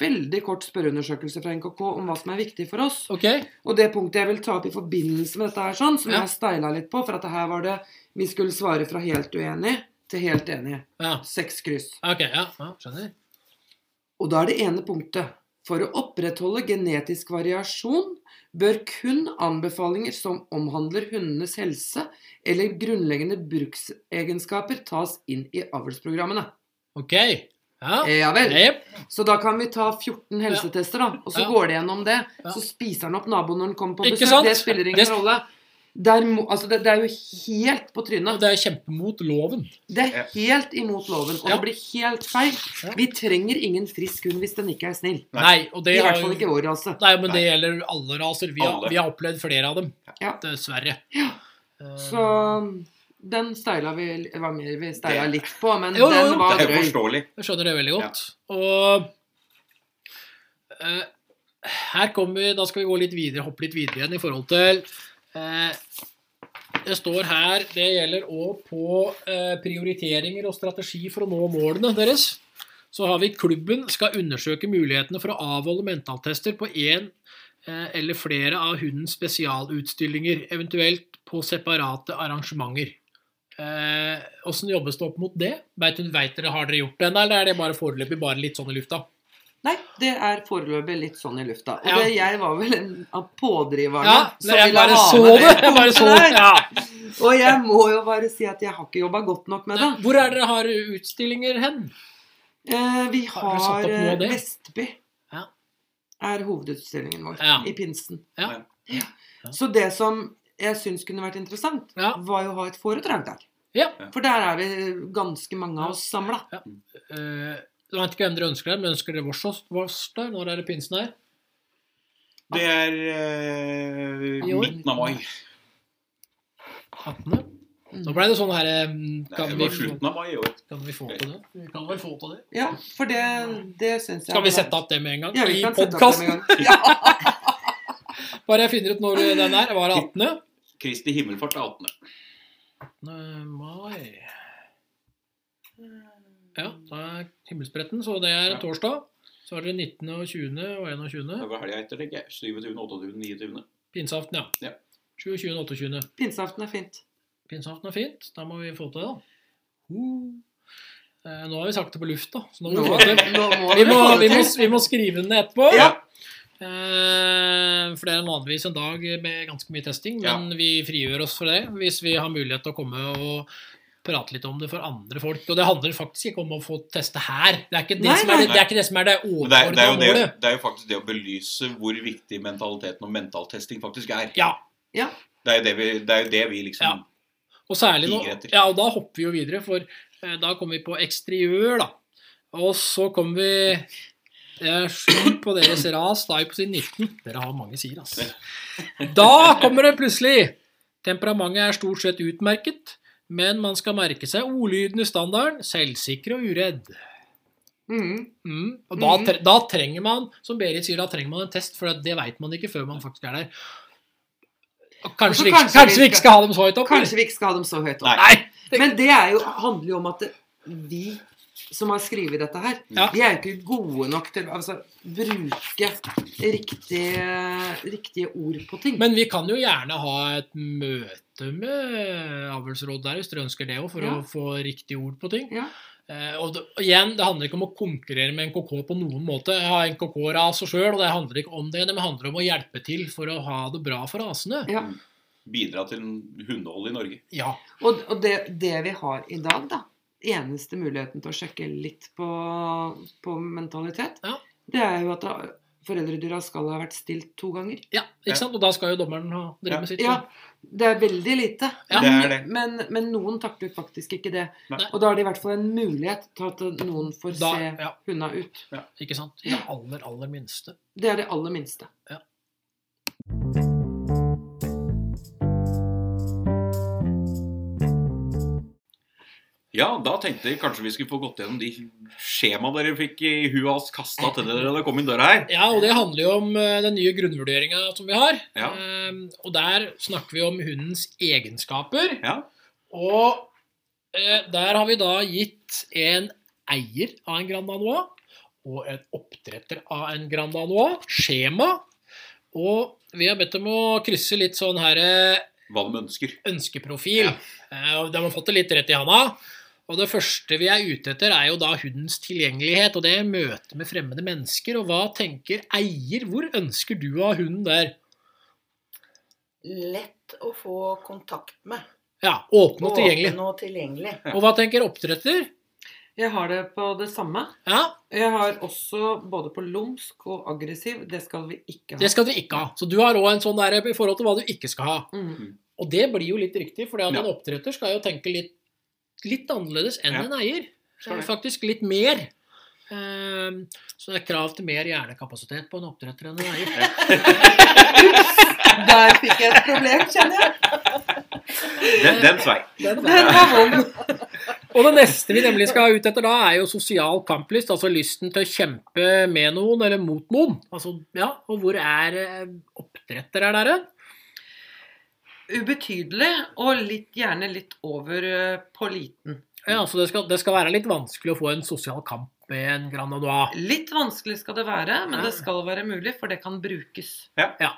veldig kort spørreundersøkelse fra NKK om hva som er viktig for oss. Okay. Og det punktet jeg vil ta opp i forbindelse med dette her, sånn, som Ja. jeg steila litt på, for at her var det Vi skulle svare fra helt uenig til helt enig. Ja. Seks kryss. Ok, ja, ja skjønner. Og da er det ene punktet. For å opprettholde genetisk variasjon bør kun anbefalinger som omhandler hundenes helse eller grunnleggende bruksegenskaper tas inn i avlsprogrammene. Ok. Ja. Eh, Ja vel. Så da kan vi ta 14 helsetester, da. Og så Ja. går det gjennom det. Ja. Så spiser han opp naboen når han kommer på Ikke besøk. sant? Det spiller ingen Det- rolle. Der altså det, det er jo helt på Og trynet. det er kjempemot loven. Det er helt imot loven, og Ja. det blir helt feil. Ja. Vi trenger ingen frisk hund hvis den ikke er snill. Nei. Og det I hvert fall ikke vår rase. Nei, men det gjelder alle raser. Vi har, vi har opplevd flere av dem. Ja. Dessverre. Ja. Eh, Så den steila vi var mer vi steila litt på, men Jo, jo, jo. den var Det er drøy. forståelig. Jeg skjønner det veldig godt. Og uh, her kommer vi Da skal vi gå litt videre, hoppe litt videre igjen i forhold til uh, Det står her Det gjelder òg på uh, prioriteringer og strategi for å nå målene deres. Så har vi klubben skal undersøke mulighetene for å avholde mentaltester på én eller flere av hundens spesialutstillinger, eventuelt på separate arrangementer. Åssen jobbes det opp mot det? Vet, du- vet dere, Har dere gjort det ennå, eller er det bare foreløpig bare litt sånn i lufta? Nei, det er foreløpig litt sånn i lufta. Og Ja. det, jeg var vel en av pådriverne Ja, som ville bare ha så med det. Jeg bare så det. Ja. Og jeg må jo bare si at jeg har ikke jobba godt nok med det. Hvor er dere har utstillinger hen? Eh, vi Har har eh? Vestby. Ja. Er hovedutstillingen vår Ja. i pinsen. Ja. Ja. Så det som jeg syns kunne vært interessant, Ja. var jo å ha et foredrag der. Ja. For der er vi ganske mange av oss samla. Eh, jeg vet ikke hvem dere ønsker det, men ønsker dere vårs der? Når er det pinsen her? Det er eh, midten av mai. 18. Nå ble det sånn her kan, Nei, det vi, mai i kan vi få til det? Vi kan vel få til det. Ja, for det, det syns jeg Skal vi sette opp det med en gang? ja, vi I kan det podkasten? med en gang. Ja. Bare jeg finner ut når den er. Var det 18.? Kristi himmelfart er 18. 18. mai Ja, da er himmelspretten, så det er Ja. torsdag. Så er det 19. og 20. og 21. Det var helga etter, tenker jeg. 27., 28., 29. Pinseaften, ja. Ja. 27. 28. Pinseaften er fint. Pinseaften er fint. Da må vi få til det, da. Uh. Eh, nå har vi sagt det på lufta, så nå må vi få til må vi må, vi, må, vi må skrive den ned etterpå. Ja. Eh, For det er vanligvis en dag med ganske mye testing, Ja. men vi frigjør oss for det hvis vi har mulighet til å komme og prate litt om det for andre folk. Og det handler faktisk ikke om å få teste her. Det er ikke det, Nei, som, er det, det, er ikke det som er det er, er overordna jo det, målet. det er jo faktisk det å belyse hvor viktig mentaliteten og mentaltesting faktisk er. Ja, Ja. Det er jo det vi, det er jo det vi liksom Ja. og særlig nå Ja, og da hopper vi jo videre, for eh, da kommer vi på eksteriør, da. Og så kommer vi Er sjuk på deres ras, da er vi på side 19. Dere har mange sider, altså. Da kommer det plutselig! Temperamentet er stort sett utmerket, men man skal merke seg ordlyden i standarden. Selvsikker og uredd. Mm. Mm. Og da, tre- da trenger man, som Berit sier, da trenger man en test, for det veit man ikke før man faktisk er der. Og kanskje, vi, kanskje kanskje, vi ikke skal ha dem så høyt opp? Kanskje vi ikke skal ha dem så høyt opp. Nei. Nei! Men det er jo, handler jo om at vi som har skrevet dette her, Ja. vi er jo ikke gode nok til å altså, bruke riktige, riktige ord på ting. Men vi kan jo gjerne ha et møte med avlsrådet der, hvis dere ønsker det òg, for Ja. å få riktige ord på ting. ja. Eh, og, det, og igjen, det handler ikke om å konkurrere med NKK på noen måte. Jeg har NKK-raser sjøl, og det handler ikke om det. Det handler om å hjelpe til for å ha det bra for rasene. ja. bidra til hundehold i Norge. Ja. Og, og det, det vi har i dag, da Eneste muligheten til å sjekke litt på, på mentalitet, Ja. det er jo at foreldredyra skal ha vært stilt to ganger. ja, ikke sant? Og da skal jo dommeren ha drevet Ja. med sitt. Ja, det er veldig lite. Ja. Det er det. Men, men noen takler faktisk ikke det. Nei. Og da er det i hvert fall en mulighet til at noen får Da, se ja, hunda ut. ikke sant? Det aller, aller minste. Det er det aller minste. Ja, da tenkte jeg kanskje vi skulle få gått gjennom de skjemaene dere fikk i huet kasta til dere da dere kom inn døra her. Ja, og det handler jo om eh, den nye grunnvurderinga som vi har. Ja. Eh, og der snakker vi om hundens egenskaper. Ja. Og eh, der har vi da gitt en eier av en Grand Danois og en oppdretter av en Grand Danois skjema. Og vi har bedt dem å krysse litt sånn her eh, Hva de ønsker. ønskeprofil. Ja. De har fått det litt rett i handa. Og det første vi er ute etter, er jo da hundens tilgjengelighet. Og det er møte med fremmede mennesker. Og hva tenker eier? Hvor ønsker du å ha hunden der? Lett å få kontakt med. Ja, åpen og tilgjengelig. Åpen og tilgjengelig. Og hva tenker oppdretter? Jeg har det på det samme. Ja, Jeg har også både på lumsk og aggressiv. Det skal vi ikke ha. det skal du ikke ha. Så du har òg en sånn der i forhold til hva du ikke skal ha. Mm. Og det blir jo litt riktig, for Ja. en oppdretter skal jo tenke litt, litt annerledes enn Ja. en eier. Skal det. Faktisk litt mer. Ehm, Så det er krav til mer hjernekapasitet på en oppdretter enn en eier. Der fikk jeg et problem, kjenner jeg. Den, den svei. Den var vond. Og det neste vi nemlig skal ut etter da, er jo sosial kamplyst. Altså lysten til å kjempe med noen eller mot noen. Altså, ja, Og hvor er eh, oppdretter er dere? Ubetydelig, og litt, gjerne litt over eh, på liten. Ja, så det skal, det skal være litt vanskelig å få en sosial kamp med en Grand Danois. Litt vanskelig skal det være, men Ja. det skal være mulig, for det kan brukes Ja,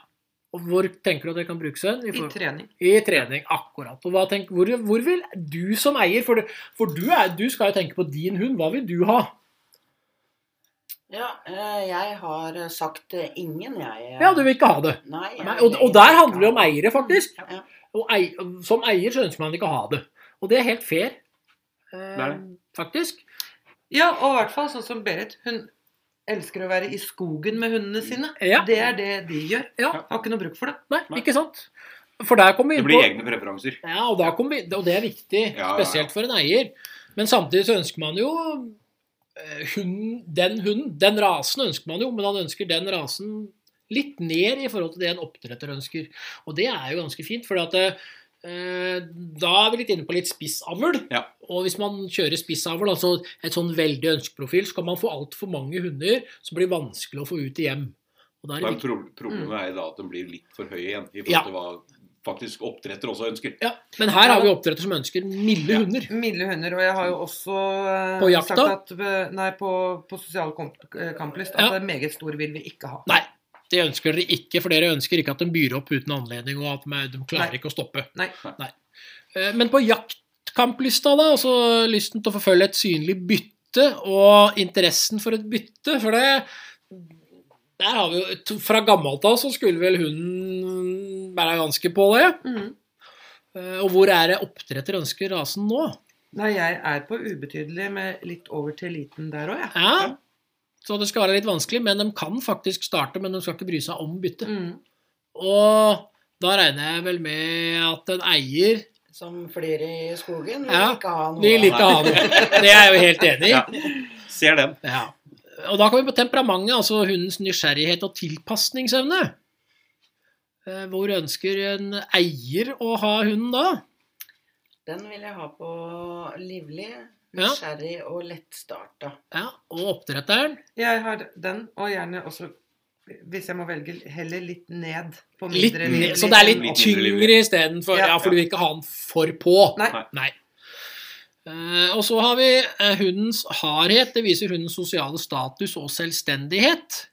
Og hvor tenker du at det kan brukes hen? I, i trening. I trening, akkurat. Og hva tenk, hvor, hvor vil du som eier For, du, for du, er, du skal jo tenke på din hund. Hva vil du ha? Ja, eh, jeg har sagt eh, ingen, jeg. eh. Ja, du vil ikke ha det. Nei, Nei, og, og der handler det om eiere, faktisk. Ja. Og ei, som eier så ønsker man ikke å ha det. Og det er helt fair, eh, faktisk. Ja, og i hvert fall sånn som Berit. Hun elsker å være i skogen med hundene sine. Ja. Det er det de gjør. Ja. Har ikke noe bruk for det. Nei, ikke sant? For der kommer vi Det blir på egne preferanser. Ja, og, vi, og det er viktig, Ja, ja, ja. spesielt for en eier. Men samtidig så ønsker man jo eh, hunden, den hunden, den rasen ønsker man jo, men han ønsker den rasen litt ned i forhold til det en oppdretter ønsker. Og det er jo ganske fint, for at eh, da er vi litt inne på litt spissavl. Ja. Og hvis man kjører spissavl, altså et sånn veldig ønskeprofil, så kan man få altfor mange hunder som blir vanskelig å få ut i hjem. Og Men problemet er da at den blir litt for høy igjen i forhold Ja. til hva faktisk oppdretter også ønsker. Ja, men her har vi oppdretter som ønsker milde Ja. hunder. Milde hunder. Og jeg har jo også eh, På jakta? sagt at eh, Nei, på, på sosial eh, kamplyst at Ja. meget stor vil vi ikke ha. Nei, det ønsker dere ikke, for dere ønsker ikke at de byr opp uten anledning, og at de, de klarer Nei. ikke å stoppe. Nei. nei. Men på jaktkamplysta, da, altså lysten til å forfølge et synlig bytte, og interessen for et bytte, for det Der har vi jo, Fra gammelt av så skulle vel hunden være ganske på det. Mm. Eh, Og hvor er det oppdretter ønsker rasen nå? Nei, jeg er på ubetydelig med litt over til liten der òg, jeg. Ja, Så det skal være litt vanskelig, men de kan faktisk starte, men de skal ikke bry seg om bytte. Mm. Og da regner jeg vel med at en eier Som flere i skogen, vil Ja, ikke ha noe vil ikke ha noe. Det er jeg jo helt enig i. Ja. Ser den. Ja. Og da kommer vi på temperamentet, altså hundens nysgjerrighet og tilpasningsevne. Eh, Hvor ønsker en eier å ha hunden da? Den vil jeg ha på livlig, Ja. nysgjerrig og lettstarta. Ja, Og oppdretteren? Jeg har den, og gjerne også hvis jeg må velge, heller litt ned på Litt mindre ned, livlig så det er litt litt tyngre istedenfor ja, Ja. For du vil ikke ha den for på. Nei. Nei. Uh, og så har vi eh, hundens hardhet. Det viser hundens sosiale status og selvstendighet.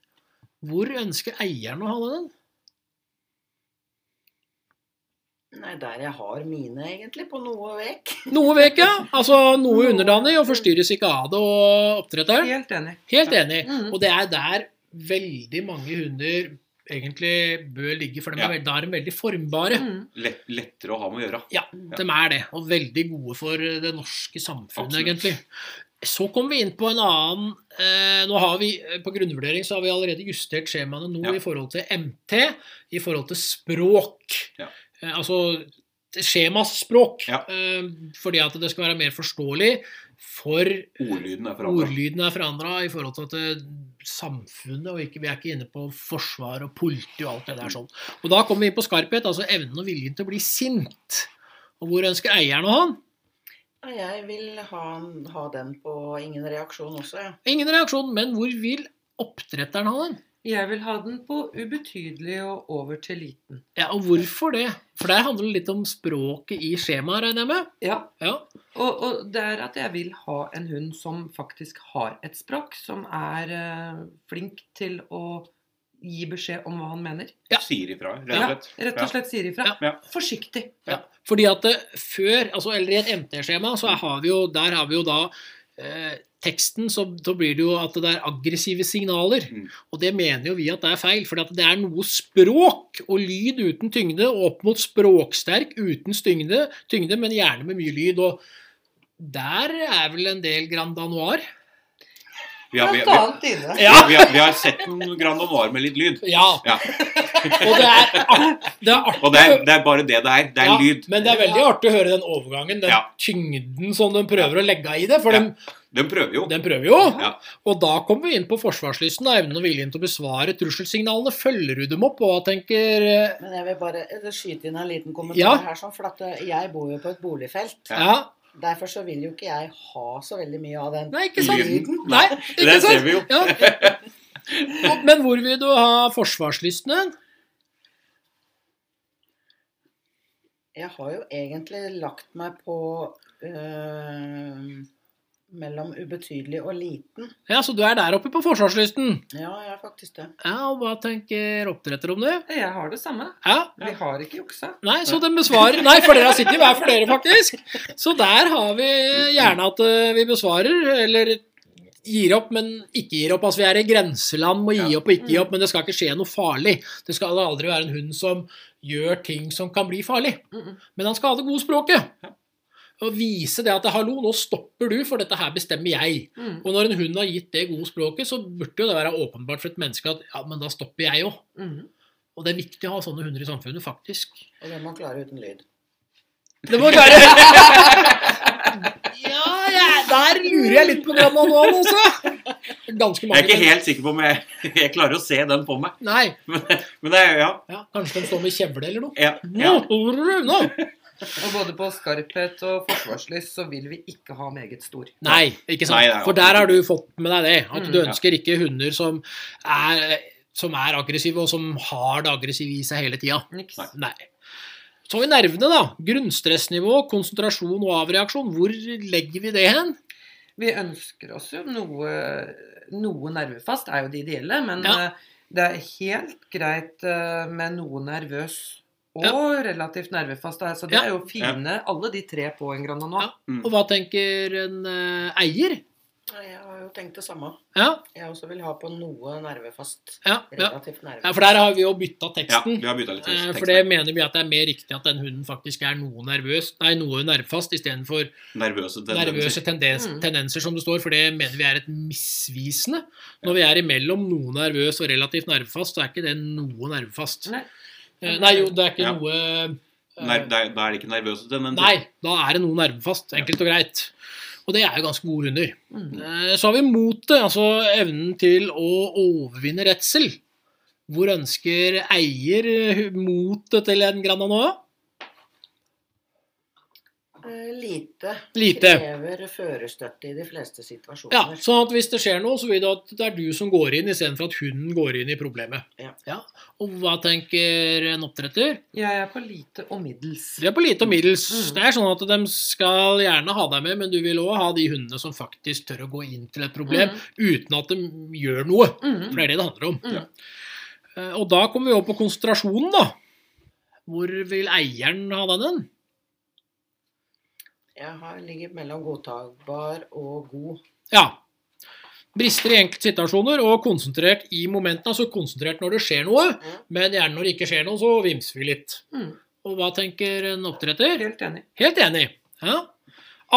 Hvor ønsker eieren å ha den? Nei, der jeg har mine, egentlig, på noe vek. Noe vek, ja. Altså noe underdanig, og forstyrres ikke av det, og oppdretteren. Helt enig. Helt enig. Mhm. Og det er der veldig mange hunder egentlig bør ligge, for de er, Ja. da er de veldig formbare. Mm. Lett, lettere å ha med å gjøre. Ja, de er det. Og veldig gode for det norske samfunnet, Absolutt. egentlig. Så kommer vi inn på en annen eh, Nå har vi eh, På grunnvurdering så har vi allerede justert skjemaene nå Ja. i forhold til MT, i forhold til språk. Ja. Eh, altså skjemaspråk. Ja. Eh, fordi at det skal være mer forståelig for Ordlyden er forandra. Ordlyden er forandra i forhold til at det, samfunnet og ikke, Vi er ikke inne på forsvar og politi og alt det der sånn. Og da kommer vi inn på skarphet, altså evnen og viljen til å bli sint. Og hvor ønsker eieren å ha den? Jeg vil ha, ha den på ingen reaksjon også, ja. Ingen reaksjon, men hvor vil oppdretteren ha den? Jeg vil ha den på ubetydelig og over til liten. Ja, Og hvorfor det? For der handler det litt om språket i skjemaet, regner jeg med? Ja, Ja. og, og det er at jeg vil ha en hund som faktisk har et språk, som er eh, flink til å gi beskjed om hva han mener. Ja. Sier ifra, rett og slett. Rett og slett sier ifra. Ja. Ja. Forsiktig. Ja. Fordi at det, før, altså eller i et MT-skjema, så har vi jo, der har vi jo da eh, teksten, så så, blir det jo at det er aggressive signaler. Mm. Og det mener jo vi at det er feil, for det er noe språk og lyd uten tyngde, og opp mot språksterk uten tyngde, tyngde men gjerne med mye lyd. Og der er vel en del Grand Danoir. Vi har, vi, vi, vi. Ja. vi, har, vi har sett en Grand Noir med litt lyd. Ja. Ja. Og det er, art- det er artig. Og det er, det er bare det det er. Det er Ja, lyd. Men det er veldig artig å høre den overgangen, den Ja. tyngden som de prøver å legge i det. For Ja. de, Den prøver jo. De prøver jo. Ja. Og da kommer vi inn på forsvarslysten, og evnen og viljen til å besvare trusselsignalene. Følger du dem opp? Og tenker eh, Men jeg vil bare skyte inn en liten kommentar Ja. her, sånn, for at eh, jeg bor jo på et boligfelt. Ja. Derfor så vil jo ikke jeg ha så veldig mye av den Nei, ikke sant? Lyden. Nei, Det ser vi jo. Ja. Men hvor vil du ha forsvarslysten hen? Jeg har jo egentlig lagt meg på øh, mellom ubetydelig og liten. Ja, Så du er der oppe på forsvarslysten? Ja, jeg er faktisk det. Ja, og hva tenker oppdretter om det? Jeg har det samme. Ja, Vi har ikke juksa. Nei, så den besvarer Nei, for dere har sittet hver for dere, faktisk. Så der har vi gjerne at eh, vi besvarer, eller gir opp, men ikke gir opp. Altså vi er i grenseland med å gi opp og ikke gi opp, men det skal ikke skje noe farlig. Det skal aldri være en hund som gjør ting som kan bli farlig. Men han skal ha det gode språket. Og vise det at 'hallo, nå stopper du, for dette her bestemmer jeg'. Mm. Og når en hund har gitt det gode språket, så burde jo det være åpenbart for et menneske at 'ja, men da stopper jeg òg'. Mm. Og det er viktig å ha sånne hunder i samfunnet, faktisk. Og det må klare uten lyd. Det må klare Ja, jeg, der lurer jeg litt på det nå også. Ganske Jeg er ikke helt sikker på om jeg, jeg klarer å se den på meg. Nei. Men det er ja. Ja, kanskje den står med kjevle eller noe. ja, ja. Nå! Og både på skarphet og forsvarslyst så vil vi ikke ha meget stor. Nei, ikke sant. Nei, For der har du fått med deg det. At Mm, du ja. ønsker ikke hunder som er, som er aggressive, og som har det aggressive i seg hele tida. Niks. Nei. Så har vi nervene, da. Grunnstressnivå, konsentrasjon og avreaksjon. Hvor legger vi det hen? Vi ønsker oss jo noe, noe nervefast, er jo det ideelle, men Ja. eh, det er helt greit eh, med noe nervøs og relativt nervefast. Så det Ja. er jo fine, alle de tre på en Grand Anois. Ja. Og hva tenker en uh, eier? Jeg har jo tenkt det samme. Ja, Jeg også vil ha på noe nervefast. ja, ja. Relativt nervefast. ja for der har vi jo bytta Ja, teksten. vi har bytta litt Eh, tekst. For det mener vi at det er mer riktig at den hunden faktisk er noe nervøs, nei, noe nervefast, istedenfor Nervøse nervøse tendenser. tendens, Mm. tendenser, som det står. For det mener vi er et misvisende. Når vi er imellom noe nervøs og relativt nervefast, så er ikke det noe nervefast. Nei. Eh, Nei, jo, det er ikke Ja. noe eh, Nei, da er da er det ikke nervøse tendenser. Nei, da er det noe nervefast. Enkelt og greit. Og det er jo ganske gode hunder. Mm. Eh, Så har vi motet, altså evnen til å overvinne redsel. Hvor ønsker eier motet til en Grananoa? Eh, Lite. Lite. Krever førerstøtte i de fleste situasjoner. Ja, sånn at hvis det skjer noe, så vil det at det er du som går inn, istedenfor at hunden går inn i problemet. Ja. Og hva tenker en oppdretter? Jeg er på lite og middels. Det er på lite og middels. Mm. Det er sånn at de skal gjerne ha deg med, men du vil òg ha de hundene som faktisk tør å gå inn til et problem uten at de gjør noe. Mm. For det er det det handler om. Mm. Eh, Og da kommer vi over på konsentrasjonen, da. Hvor vil eieren ha den? Jeg har ligget mellom godtakbar og god. Ja. Brister i enkeltsituasjoner og konsentrert i momentene. Altså konsentrert når det skjer noe, mm. men gjerne når det ikke skjer noe, så vimser vi litt. Mm. Og hva tenker en oppdretter? Helt enig. Helt enig. Ja.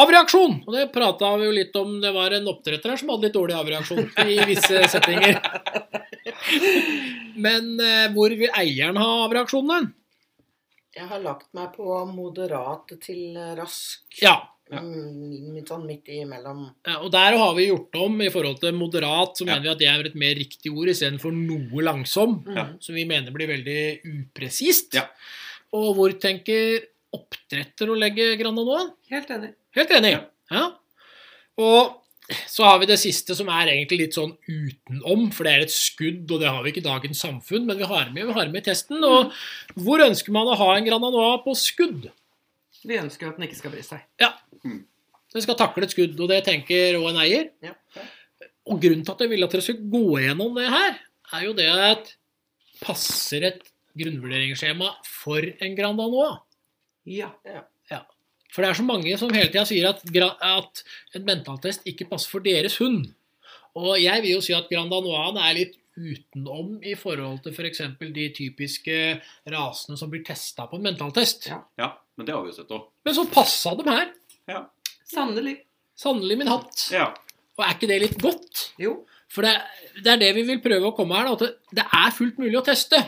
Avreaksjon! Og det prata vi jo litt om. Det var en oppdretter her som hadde litt dårlig avreaksjon i visse settinger. Men eh, hvor vil eieren ha avreaksjonen? Jeg har lagt meg på moderat til rask. Ja. Ja. Mm, Litt sånn midt imellom. Ja, Og der har vi gjort om i forhold til moderat, så Ja. mener vi at det er et mer riktig ord istedenfor noe langsom, Mm. Ja. som vi mener blir veldig upresist. Ja. Og hvor tenker oppdretter å legge Grandanoaen? Helt enig. Helt enig. Ja. Ja. Og så har vi det siste som er egentlig litt sånn utenom, for det er et skudd, og det har vi ikke i dagens samfunn, men vi har med, vi har med i testen. Og hvor ønsker man å ha en Grandanoa på skudd? Vi ønsker at den ikke skal bry seg. Ja. Den skal takle et skudd, og det tenker òg en eier. Ja. Og grunnen til at jeg vil at dere skal gå gjennom det her, er jo det at passer et grunnvurderingsskjema for en Grandanoa? Ja. For det er så mange som hele tida sier at, at en mentaltest ikke passer for deres hund. Og jeg vil jo si at Grandanoaen er litt utenom i forhold til f.eks. de typiske rasene som blir testa på en mentaltest. Ja. Ja, men det har vi jo sett òg. Men så passa dem her. Sannelig. Sannelig min hatt. Ja. Og er ikke det litt godt? Jo. For det, det er det vi vil prøve å komme her, da, at det, det er fullt mulig å teste.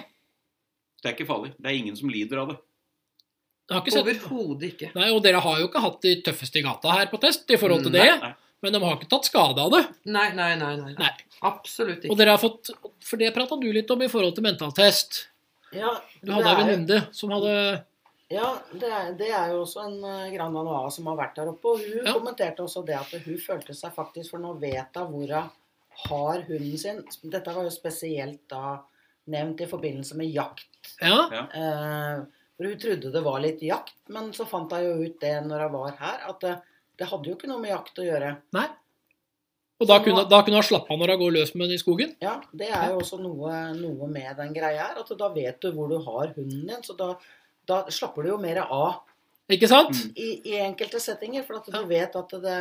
Det er ikke farlig. Det er ingen som lider av det. Jeg har ikke sett Overhodet ikke. Nei, Og dere har jo ikke hatt de tøffeste i gata her på test i forhold til Nei, det. Nei. Men de har ikke tatt skade av det. Nei, nei, nei. nei. Nei. Absolutt Og ikke. dere har fått For det prata du litt om i forhold til mentaltest. Ja, Du hadde ei venninne som hadde Ja, det er, det er jo også en uh, Grand Anoa som har vært der oppe. Og hun Ja. kommenterte også det at hun følte seg faktisk For nå vet hun hvor hun har hunden sin. Dette var jo spesielt da nevnt i forbindelse med jakt. Ja. Eh, for hun trodde det var litt jakt, men så fant hun jo ut det når hun var her, at det, det hadde jo ikke noe med jakt å gjøre. Nei. Og da kunne, da kunne han slappe av når hun går løs med den i skogen? Ja, det er jo også noe, noe med den greia her. At da vet du hvor du har hunden din. Så da, da slapper du jo mer av Ikke sant? Mm. i, i enkelte settinger. For at du Ja. vet at det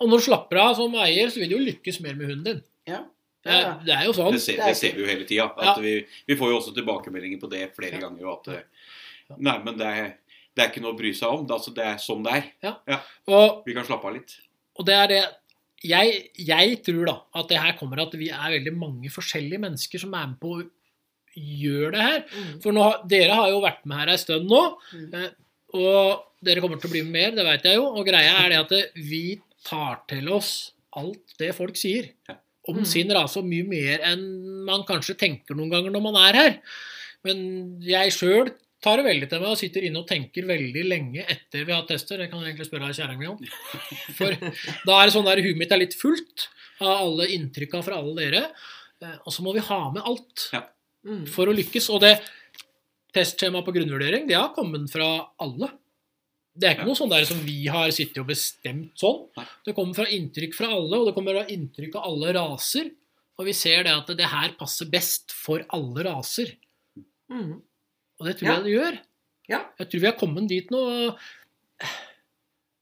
Og når du slapper av som eier, så vil du jo lykkes mer med hunden din. Ja. Det er, det er jo sånn. Det ser, Det er ser vi jo hele tida. Ja. Vi, vi får jo også tilbakemeldinger på det flere Ja. ganger. At eh, Nei, men det er, det er ikke noe å bry seg om. Det, er altså, det er sånn det er. Og, Vi kan slappe av litt. og det er det jeg, jeg tror da at det her kommer at vi er veldig mange forskjellige mennesker som er med på å gjøre det her. Mm. For nå, dere har jo vært med her ei stund nå, Mm. eh, og dere kommer til å bli med mer, det veit jeg jo. Og greia er det at vi tar til oss alt det folk sier Ja. om Mm. sin rase, og mye mer enn man kanskje tenker noen ganger når man er her. Men jeg sjøl tar det veldig til meg og sitter inne og tenker veldig lenge etter vi har tester. Det kan du egentlig spørre kjerringa mi om. For da er det sånn der huet mitt er litt fullt av alle inntrykka fra alle dere. Eh, Og så må vi ha med alt ja. for å lykkes. Og det testskjemaet på grunnvurdering, det har kommet fra alle. Det er ikke Ja. noe sånn der som vi har sittet og bestemt sånn. Nei. Det kommer fra inntrykk fra alle, og det kommer fra inntrykk av alle raser. Og vi ser det at det her passer best for alle raser. Mm. Og det tror Ja. jeg det gjør. Ja. Jeg tror vi har kommet dit nå.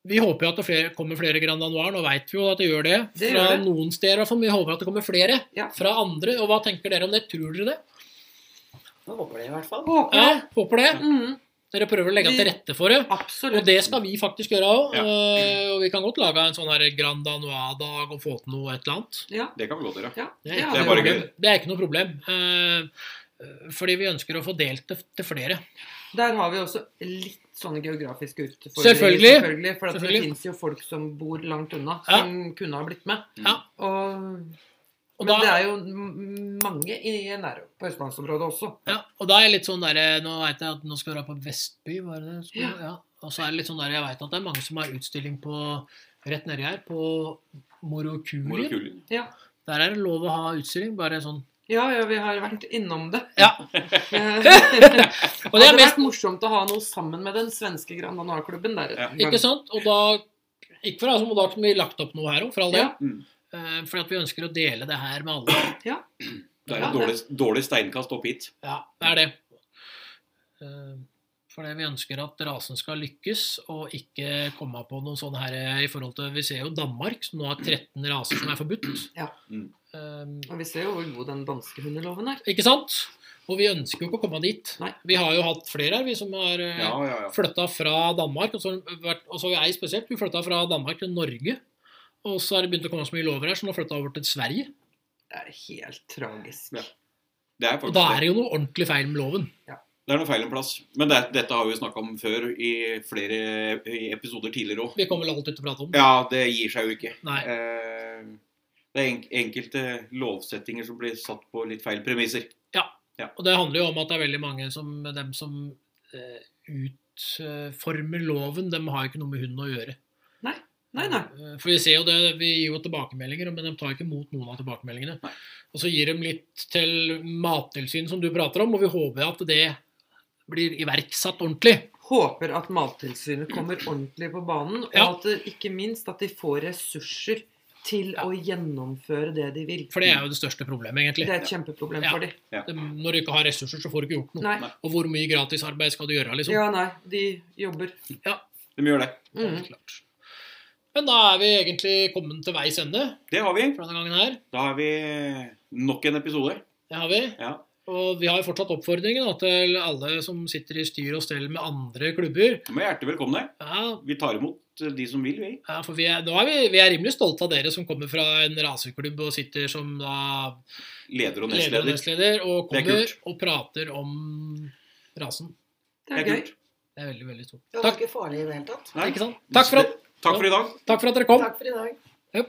vi håper jo at det flere, kommer flere Grand Anoir, Nå veit vi jo at det gjør det. Det fra gjør det. noen steder, i hvert fall. Vi håper at det kommer flere Ja. fra andre. Og hva tenker dere om det? Tror dere det? Jeg håper det i hvert fall. Håper Ja, håper det. Mm, Dere prøver å legge til rette for det. absolutt. Og det skal vi faktisk gjøre òg. Ja. Og vi kan godt lage en sånn her Grand Anois-dag og få til noe et eller annet. Ja, Det kan vi godt gjøre. ja. Det er, det er. Det er ikke noe problem. Fordi vi ønsker å få delt det til flere. Der har vi også litt sånne geografiske utfordringer. Selvfølgelig. selvfølgelig for at Selvfølgelig. det fins jo folk som bor langt unna, Ja. som kunne ha blitt med. Ja. Og, Og men da, det er jo mange i nær, på østlandsområdet også. ja, og da er jeg litt sånn derre Nå veit jeg at nå skal du dra på Vestby, var det det? Ja. Ja. Og så er det litt sånn der, jeg veit at det er mange som har utstilling på rett nedi her, på. Morokulien. Ja. Der er det lov å ha utstilling, bare sånn Ja, ja, vi har vært innom det. Ja. Eh, Og det er mest morsomt å ha noe sammen med den svenske Grand Danois-klubben der. Ja. Ikke sant? Og da Ikke for altså, da kunne vi lagt opp noe her òg, for all del. Ja. Mm. Eh, fordi at vi ønsker å dele det her med alle. Ja. Det er et dårlig, dårlig steinkast opp hit. Ja, det er det. Eh, Fordi vi ønsker at rasen skal lykkes, og ikke komme på noe sånn her i forhold til Vi ser jo Danmark, som nå har 13 raser som er forbudt. Ja. Mm. Eh, Og vi ser jo hvor god den danske hundeloven er. ikke sant? Og vi ønsker jo ikke å komme dit. Nei. Vi har jo hatt flere her, vi som har uh, Ja, ja, ja. flytta fra Danmark. Og så har vært- og så har jeg spesielt. Vi flytta fra Danmark til Norge. Og så har det begynt å komme så mye lover her, så nå flytta over til Sverige. Det er helt tragisk. Ja. Det er Og da er det. det jo noe ordentlig feil med loven. Det er noe feil en plass. Men det, dette har vi jo snakka om før i flere episoder tidligere òg. Vi kommer vel alltid til å prate om. det. Ja, det gir seg jo ikke. Nei. Eh, det er enkelte lovsettinger som blir satt på litt feil premisser. Ja, Og det handler jo om at det er veldig mange som dem som eh, utformer loven, dem har ikke noe med hunden å gjøre. Nei, nei. nei. For vi ser jo det, vi gir jo tilbakemeldinger, men de tar ikke imot noen av tilbakemeldingene. Nei. Og så gir de litt til Mattilsynet, som du prater om, og vi håper at det blir iverksatt ordentlig. Håper at Mattilsynet kommer ordentlig på banen, og Ja. at ikke minst at de får ressurser til Ja. å gjennomføre det de vil. For det er jo det største problemet, egentlig. Det er et kjempeproblem Ja. for dem. Ja. Når du ikke har ressurser, så får du ikke gjort noe. Nei. Og hvor mye gratisarbeid skal du gjøre, liksom? Ja, nei. De jobber. De gjør det. Mm. Klart. Men da er vi egentlig kommet til veis ende Det har vi. for denne gangen her. Da har vi nok en episode. Det har vi. Ja. Og vi har jo fortsatt oppfordringen da, til alle som sitter i styr og stell med andre klubber. De er hjertelig velkomne. Ja, Vi tar imot de som vil, vi. ja for vi er, er vi, vi er rimelig stolte av dere som kommer fra en raseklubb og sitter som da Leder og leder og nestleder. nestleder og er kommer og prater om rasen. Det er gøy. kult. Det er veldig, veldig stort. Det var ikke farlig i det hele tatt. Nei. ikke sant? Takk, for at, Takk for i dag. takk for at dere kom. Takk for i dag. Jep.